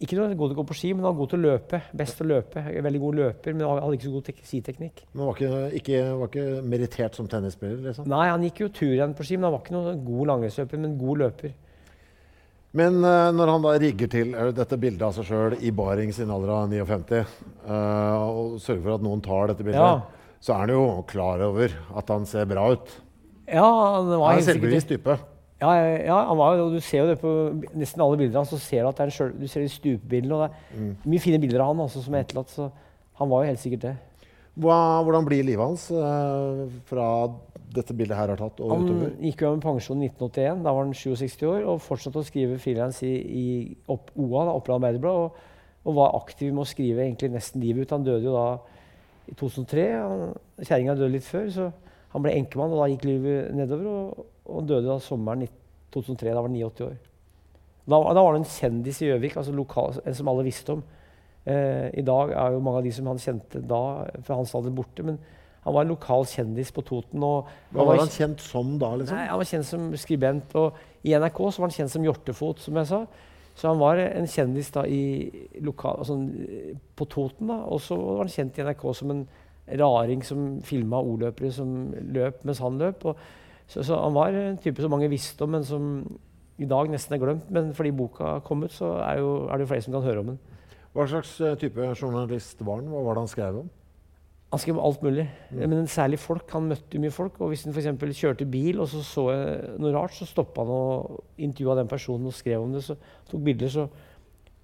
Ikke noe god til å gå på ski, men han var god til å løpe. Best til å løpe. Veldig god løper, men han hadde ikke så god tek- skiteknikk. Men var ikke, ikke, var ikke merittert som tennisspiller, liksom? Nei, han gikk jo turrenn på ski, men han var ikke noe god langrennsløper, men god løper. Men eh, når han da rigger til dette bildet av seg sjøl i baring sin alder av 59, eh, og sørger for at noen tar dette bildet, Ja. så er han jo klar over at han ser bra ut. Ja, han var Han er selvbevisst type. Ja, ja, var jo, du ser jo det på nesten alle bildene hans. så ser Du at det er en selv, du ser de stupebildene. og Det Mm. er mye fine bilder av han også, som er etterlatt. Så han var jo helt sikkert det. Hva, hvordan blir livet hans eh, fra dette bildet her har tatt og Han utover? gikk jo av med pensjon i 1981. Da var han 67 år og fortsatte å skrive frilans i, i opp, OA, da, Oppland Arbeiderblad. Og, og var aktiv med å skrive egentlig nesten livet ut. Han døde jo da i 2003. Kjerringa døde litt før, så han ble enkemann, og da gikk livet nedover. Og, og døde da sommeren 2003. Da var han 89 år. Da, da var han en kjendis i Gjøvik, altså lokal, en som alle visste om. Eh, I dag er jo mange av de som han kjente da, fra hans alder, borte. Men han var en lokal kjendis på Toten. Hva var han kjent som da, liksom? Nei, han var kjent som skribent, og i NRK så var han kjent som Hjortefot, som jeg sa. Så han var en kjendis da i lokal, altså, på Toten, da. Og så var han kjent i NRK som en raring som filma ordløpere som løp mens han løp. Og, så, så han var en type som mange visste om, men som i dag nesten er glemt. Men fordi boka kom ut, så er, jo, er det jo flere som kan høre om den. Hva slags eh, type journalist var han? Hva var det han skrev om? Han skrev om alt mulig, men særlig folk. Han møtte mye folk. og Hvis han f.eks. kjørte bil og så så noe rart, så stoppa han og intervjua den personen og skrev om det. så tok bilder, så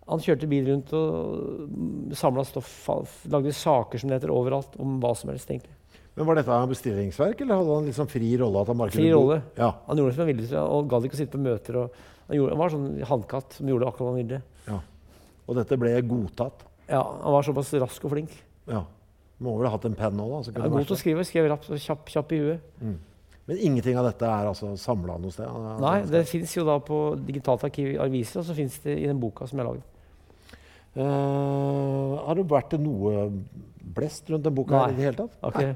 Han kjørte bil rundt og samla stoff, lagde saker som det heter overalt, om hva som helst. egentlig. Men Var dette bestillingsverk, eller hadde han liksom fri rolle? at han Fri rolle. Ja, Han gjorde det som han ville, og gadd ikke å sitte på møter. og Han, gjorde, han var sånn hannkatt som gjorde akkurat hva han ville. ja. Og dette ble godtatt? Ja, Han var såpass rask og flink. Ja. Må vel ha hatt en penn òg, da? Han er god til å skrive. Skrev rapp, kjapp, kjapp i huet. Men ingenting av dette er altså samla noe sted? Nei, det fins jo da på digitalt arkiv i aviser, og så fins det i den boka som jeg har lagd. Eh, har det vært noe blest rundt den boka Nei. i det hele tatt? Nei,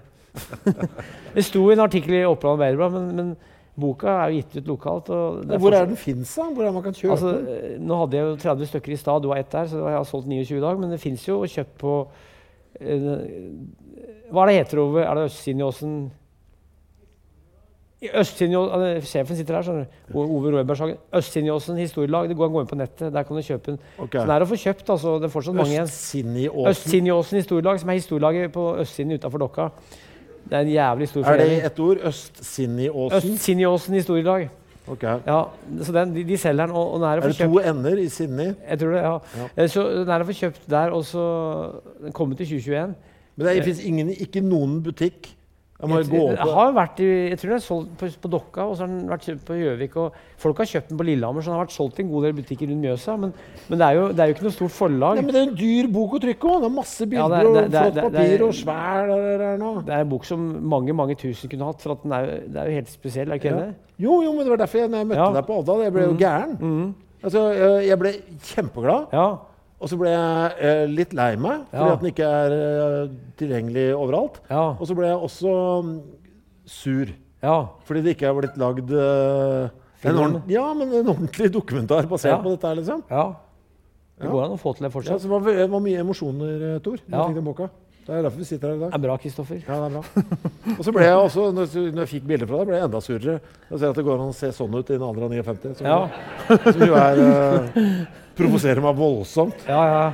det sto i en artikkel i Oppland Arbeiderblad, men, men boka er jo gitt ut lokalt. Men Hvor er den fins, da? Hvor er man kan kjøpe Altså, den? eh, nå hadde jeg jo 30 stykker i stad, du har ett der, så jeg har solgt 29 i dag. Men det fins jo kjøpt på eh, Hva er det heter over Er det Østsinjåsen eh, Sjefen sitter her, skjønner du. Ove Rødbergshagen. Østsinjåsen historielag. Det går an gå inn på nettet. Der kan du kjøpe den. Okay. Så den er å få kjøpt. altså. Det er fortsatt mange igjen. Østsinjåsen. Historielag, som er historielaget på østsiden utafor Dokka. Det er en jævlig stor Er det forening. ett ord? Østsinjåsen? Østsinjåsen historielag. Ok. Ja, så den, de, de selger den, og, og den er Er det to ender i Sydney? Jeg tror det, ja. Ja. Eh, Så den er å få kjøpt der, og så Den kommer til 2021. Men det fins ikke noen butikk? Jeg må Jeg, gå jeg har vært i, jeg tror den er solgt på, på Dokka, og så har den vært kjøpt på Gjøvik. og Folk har kjøpt den på Lillehammer, så den har vært solgt i en god del butikker rundt Mjøsa. Men, men det, er jo, det er jo ikke noe stort forlag. Nei, men Det er en dyr bok å trykke òg! Det er masse Ja, bilder det er- det og det er- flott det papir og svær. Det er en bok som mange mange tusen kunne hatt. for er, Det er jo helt spesiell. er ikke Ja. det? Jo, jo, men det var derfor jeg, når jeg møtte Ja. deg på Odda, jeg ble jo gæren. Altså, jeg, jeg ble kjempeglad, Ja. Og så ble jeg eh, litt lei meg fordi Ja. at den ikke er eh, tilgjengelig overalt. Ja. Og så ble jeg også mm, sur ja. fordi det ikke er blitt lagd eh, en, ordent, ja, men en ordentlig dokumentar basert Ja. på dette her, liksom. ja. Det går an å få til det Ja, fortsatt. så det var, det var mye emosjoner, eh, Tor, Ja. jeg fikk den boka. Det er derfor vi sitter her i dag. Det er bra, Kristoffer. Ja, det er bra. Og så ble jeg også, når når jeg fikk bilder fra deg, ble jeg enda surere. Jeg ser at det går an å se sånn ut i en alder av 59. Som, Ja, som jo er uh, Provoserer meg voldsomt. ja, ja.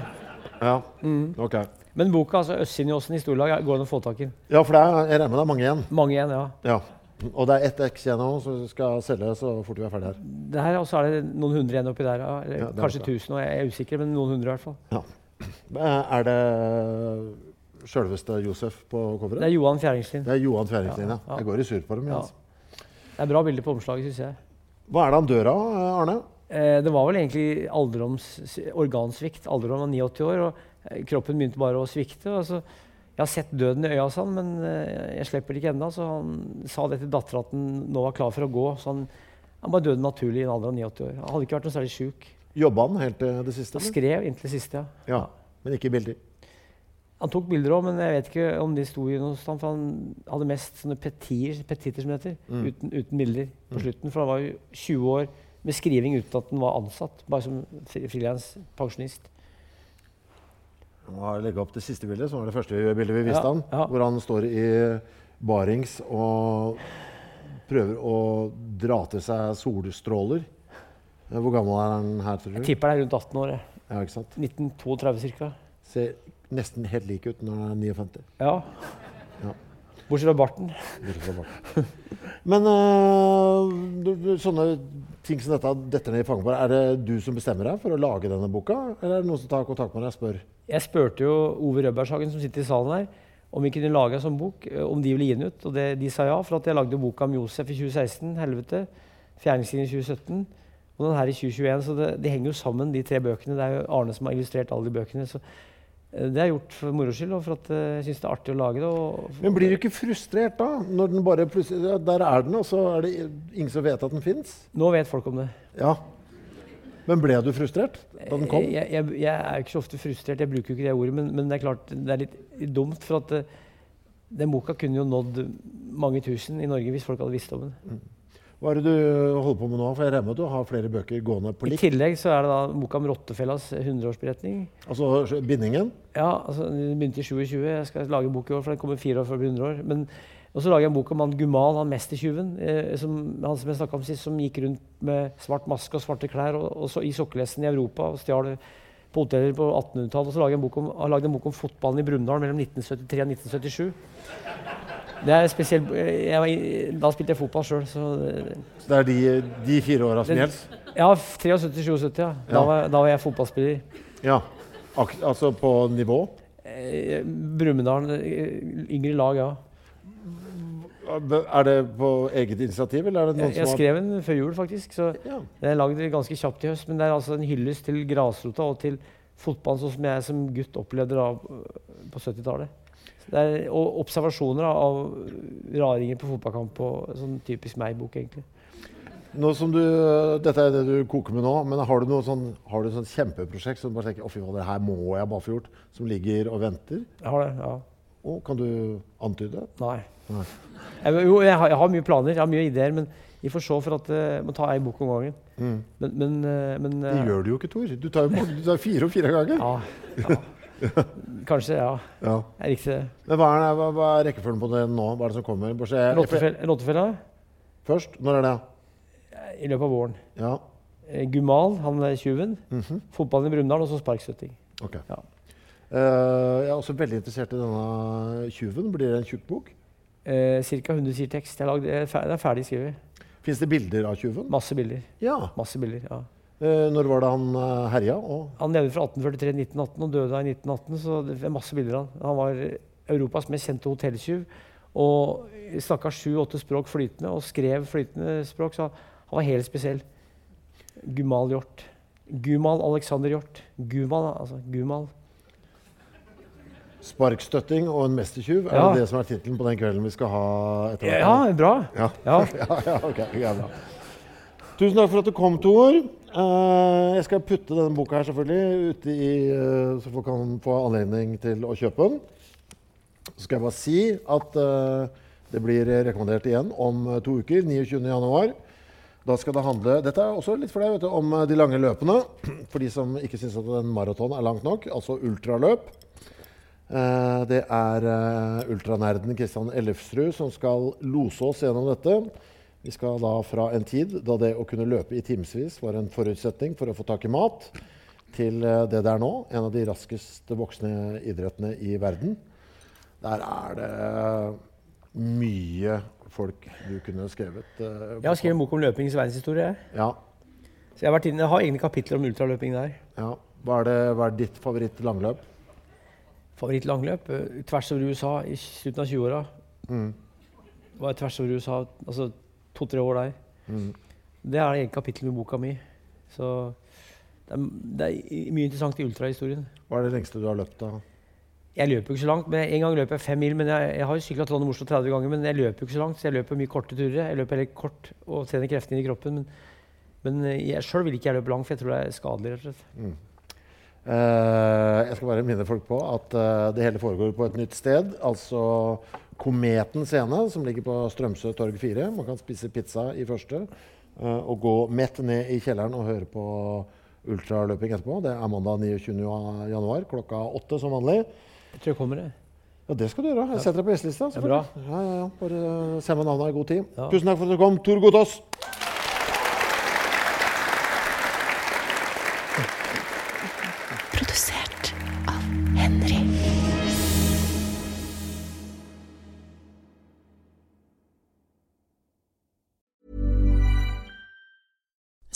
Ja. Mm. ok. Men boka altså Østsinjåsen historielag går an å få tak i. Ja, for det er, jeg regner med det er mange igjen. Mange igjen, ja. Ja. Og det er ett X igjen nå som skal selge så fort vi er ferdig her. Det her, Og så er det noen hundre igjen oppi der. Eller Ja, kanskje tusen, og jeg er usikker, men noen hundre i hvert fall. Ja. Eh, Er det sjølveste Josef på coveret? Det er Johan Fjæringslien. Det er Johan Fjæringslien, ja. Ja, ja. Jeg går i surr på dem. Ja. Altså. Det er bra bilde på omslaget, syns jeg. Hva er det han dør av, Arne? Eh, det var vel egentlig alderdoms organsvikt. Alderdom var 89 år, og eh, kroppen begynte bare å svikte. Og så, jeg har sett døden i øya, hans, han, men eh, jeg slipper det ikke ennå. Så han sa det til dattera at han nå var klar for å gå. Så han, han bare døde naturlig i en alder av 89 år. Han hadde ikke vært noe særlig sjuk. Jobba han helt til det siste? Han skrev inntil det siste, ja. Ja, Men ikke bilder? Han tok bilder òg, men jeg vet ikke om de sto i noe stand, for han hadde mest sånne petir, petitter, som det heter, uten, uten bilder på slutten. For han var jo 20 år med skriving uten at den var ansatt. Bare som fri- frilans pensjonist. Jeg må legge opp det siste bildet, som var det første bildet vi viste Ja, han. ja. Hvor han står i barings og prøver å dra til seg solstråler. Eh, Hvor gammel er han her, tror du? Jeg tipper det er rundt 18 år. Ja, ikke sant? 1932 ca. Ser nesten helt lik ut når han er 59. Ja. Ja. Bortsett fra barten. Bortsett fra barten. Men øh, du, du, sånne ting som dette detter ned i fanget på deg, Er det du som bestemmer deg for å lage denne boka, eller er det noen som tar kontakt med deg og spør? Jeg spurte jo Ove Rødbergshagen, som sitter i salen her, om vi kunne lage en sånn bok, eh, om de ville gi den ut. Og det, de sa ja, for at jeg lagde boka om Josef i 2016, 'Helvete', 'Fjerningslinjen' i 2017, og den her i 2021. Så det, de henger jo sammen, de tre bøkene. Det er jo Arne som har illustrert alle de bøkene. Så det har jeg gjort for moro skyld, og for at eh, jeg syns det er artig å lage det. Men blir du ikke frustrert da? Når den bare plutselig Der er den, og så er det ingen som vet at den fins? Nå vet folk om det. Ja. Men ble du frustrert da den kom? Jeg, jeg, jeg er ikke så ofte frustrert, jeg bruker jo ikke det ordet, men, men det er klart det er litt dumt. For at eh, den boka kunne jo nådd mange tusen i Norge hvis folk hadde visst om den. Hva er det du holder på med nå? For jeg regner med at du har flere bøker gående på likt? I tillegg så er det da boka om Rottefellas 100-årsberetning. Altså bindingen. Ja, altså Den begynte i 27. Jeg skal lage en bok i år, for den kommer fire år før det blir 100 år. Men, og så lager jeg en bok om han Gumal, han mestertyven, eh, som, han som jeg snakket om sist, som gikk rundt med svart maske og svarte klær og, og så, i sokkelesten i Europa og stjal på hoteller på 1800-tallet. Og så lagde en bok om, har lagd en bok om fotballen i Brumunddal mellom 1973 og 1977. Det er spesielt, var, Da spilte jeg fotball sjøl, så det- det er de, de fire åra som gjelder? Ja, 73-77, ja. Da, Ja. var, da var jeg fotballspiller. Ja. Ak altså på nivå? Eh, Brumunddal, eh, yngre lag, ja. Er det på eget initiativ, eller er det noen Jeg, jeg som skrev den før jul, faktisk. Så Ja. den er lagd ganske kjapt i høst. Men det er altså en hyllest til grasrota og til fotballen sånn som jeg som gutt opplevde da på 70-tallet. Så det er- Og observasjoner av raringer på fotballkamp og sånn typisk meg-bok, egentlig. Nå som du, Dette er det du koker med nå, men har du noe sånn, har du sånn kjempeprosjekt som du bare tenker, å fy faen, det her må jeg bare få gjort, som ligger og venter? Jeg har det, ja. Og kan du antyde? Nei. Nei. Jeg, jo, jeg har, jeg har mye planer, jeg har mye ideer, men vi får se for at eh, jeg må ta ei bok om gangen. Mm. Men, men, eh, men Det eh, gjør du jo ikke, Tor. Du tar jo du tar fire og fire ganger. Ja. ja. Kanskje, ja. Ja. Jeg likte det. Men hva er, hva, hva er rekkefølgen på det nå? Hva er det som kommer? Rottefella Først, når er det? i løpet av våren. Ja, Eh, Gumal, han er tjuven. -hmm. Fotballen i Brumunddal og så sparkstøtting. Okay. Ja. Eh, jeg er også veldig interessert i denne tjuven. Blir det en tjukk bok? Eh, Ca. 100 sider tekst. Jeg lagde, det er er ferdig skrevet. Fins det bilder av tjuven? Masse bilder. Ja. Masse bilder, ja. Eh, når var det han uh, herja? Han levde fra 1843 til 1918 og døde i 1918, så det er masse bilder av han. Han var Europas mest kjente hotelltyv og snakka sju-åtte språk flytende og skrev flytende språk, så han var helt spesiell. Gumal Hjort. Gumal Alexander Hjort. Gumal, altså. Gumal. Sparkstøtting og en mestertjuv, er Ja. det det som er tittelen på den kvelden vi skal ha etter hvert? Ja, bra. Ja. Ja. ja, ja, ok, bra. Tusen takk for at du kom, Tor. Eh, jeg skal putte denne boka her selvfølgelig ute i, eh, så folk kan få anledning til å kjøpe den. Så skal jeg bare si at eh, det blir rekommendert igjen om to uker, 29. januar. Da skal det handle Dette er også litt for deg, vet du, om de lange løpene. For de som ikke syns at en maraton er langt nok, altså ultraløp. Eh, Det er eh, ultranerden Kristian Ellefsrud som skal lose oss gjennom dette. Vi skal da fra en tid da det å kunne løpe i timevis var en forutsetning for å få tak i mat, til eh, det det er nå, en av de raskest voksne idrettene i verden. Der er det mye folk du kunne skrevet. Uh, Jeg har skrevet en bok om løpingens verdenshistorie. Ja, Så jeg har, vært inne, jeg har egne kapitler om ultraløping der. ja. Hva, er det, hva er ditt favoritt-langløp? Favorittlangløp eh, tvers over USA i slutten av 20-åra. Mm. Var tvers over USA, altså to-tre år der. Mm. Det er et eget kapittel i boka mi. Så det er, det er mye interessant i ultrahistorien. Hva er det lengste du har løpt? da? Jeg løper ikke så langt. men En gang løper jeg fem mil. men Jeg, jeg har jo sykla Trondheim-Oslo 30 ganger, men jeg løper ikke så langt. Så jeg løper mye korte turer. Jeg løper heller kort og trener kreftene inn i kroppen. Men, men eh, jeg sjøl vil ikke jeg løpe langt, for jeg tror det er skadelig. rett og slett. Eh, jeg skal bare minne folk på at eh, det hele foregår på et nytt sted. Altså Kometen scene, som ligger på Strømsø torg 4. Man kan spise pizza i første. og å gå mett ned i kjelleren og høre på ultraløping etterpå. Det er mandag 29. januar klokka åtte som vanlig. Jeg tror jeg kommer, jeg. Ja, det skal du gjøre. Jeg setter deg på gjestelista. Det. Ja, ja, ja. Bare send meg navnet i god tid. Tusen takk for at du kom, Tor Gotaas.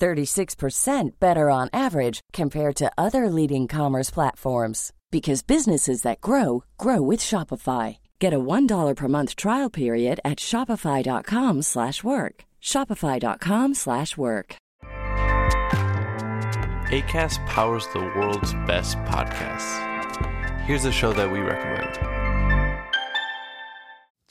36% better on average compared to other leading commerce platforms because businesses that grow grow with Shopify. Get a $1 per month trial period at shopify.com/work. shopify.com/work. ACAST powers the world's best podcasts. Here's a show that we recommend.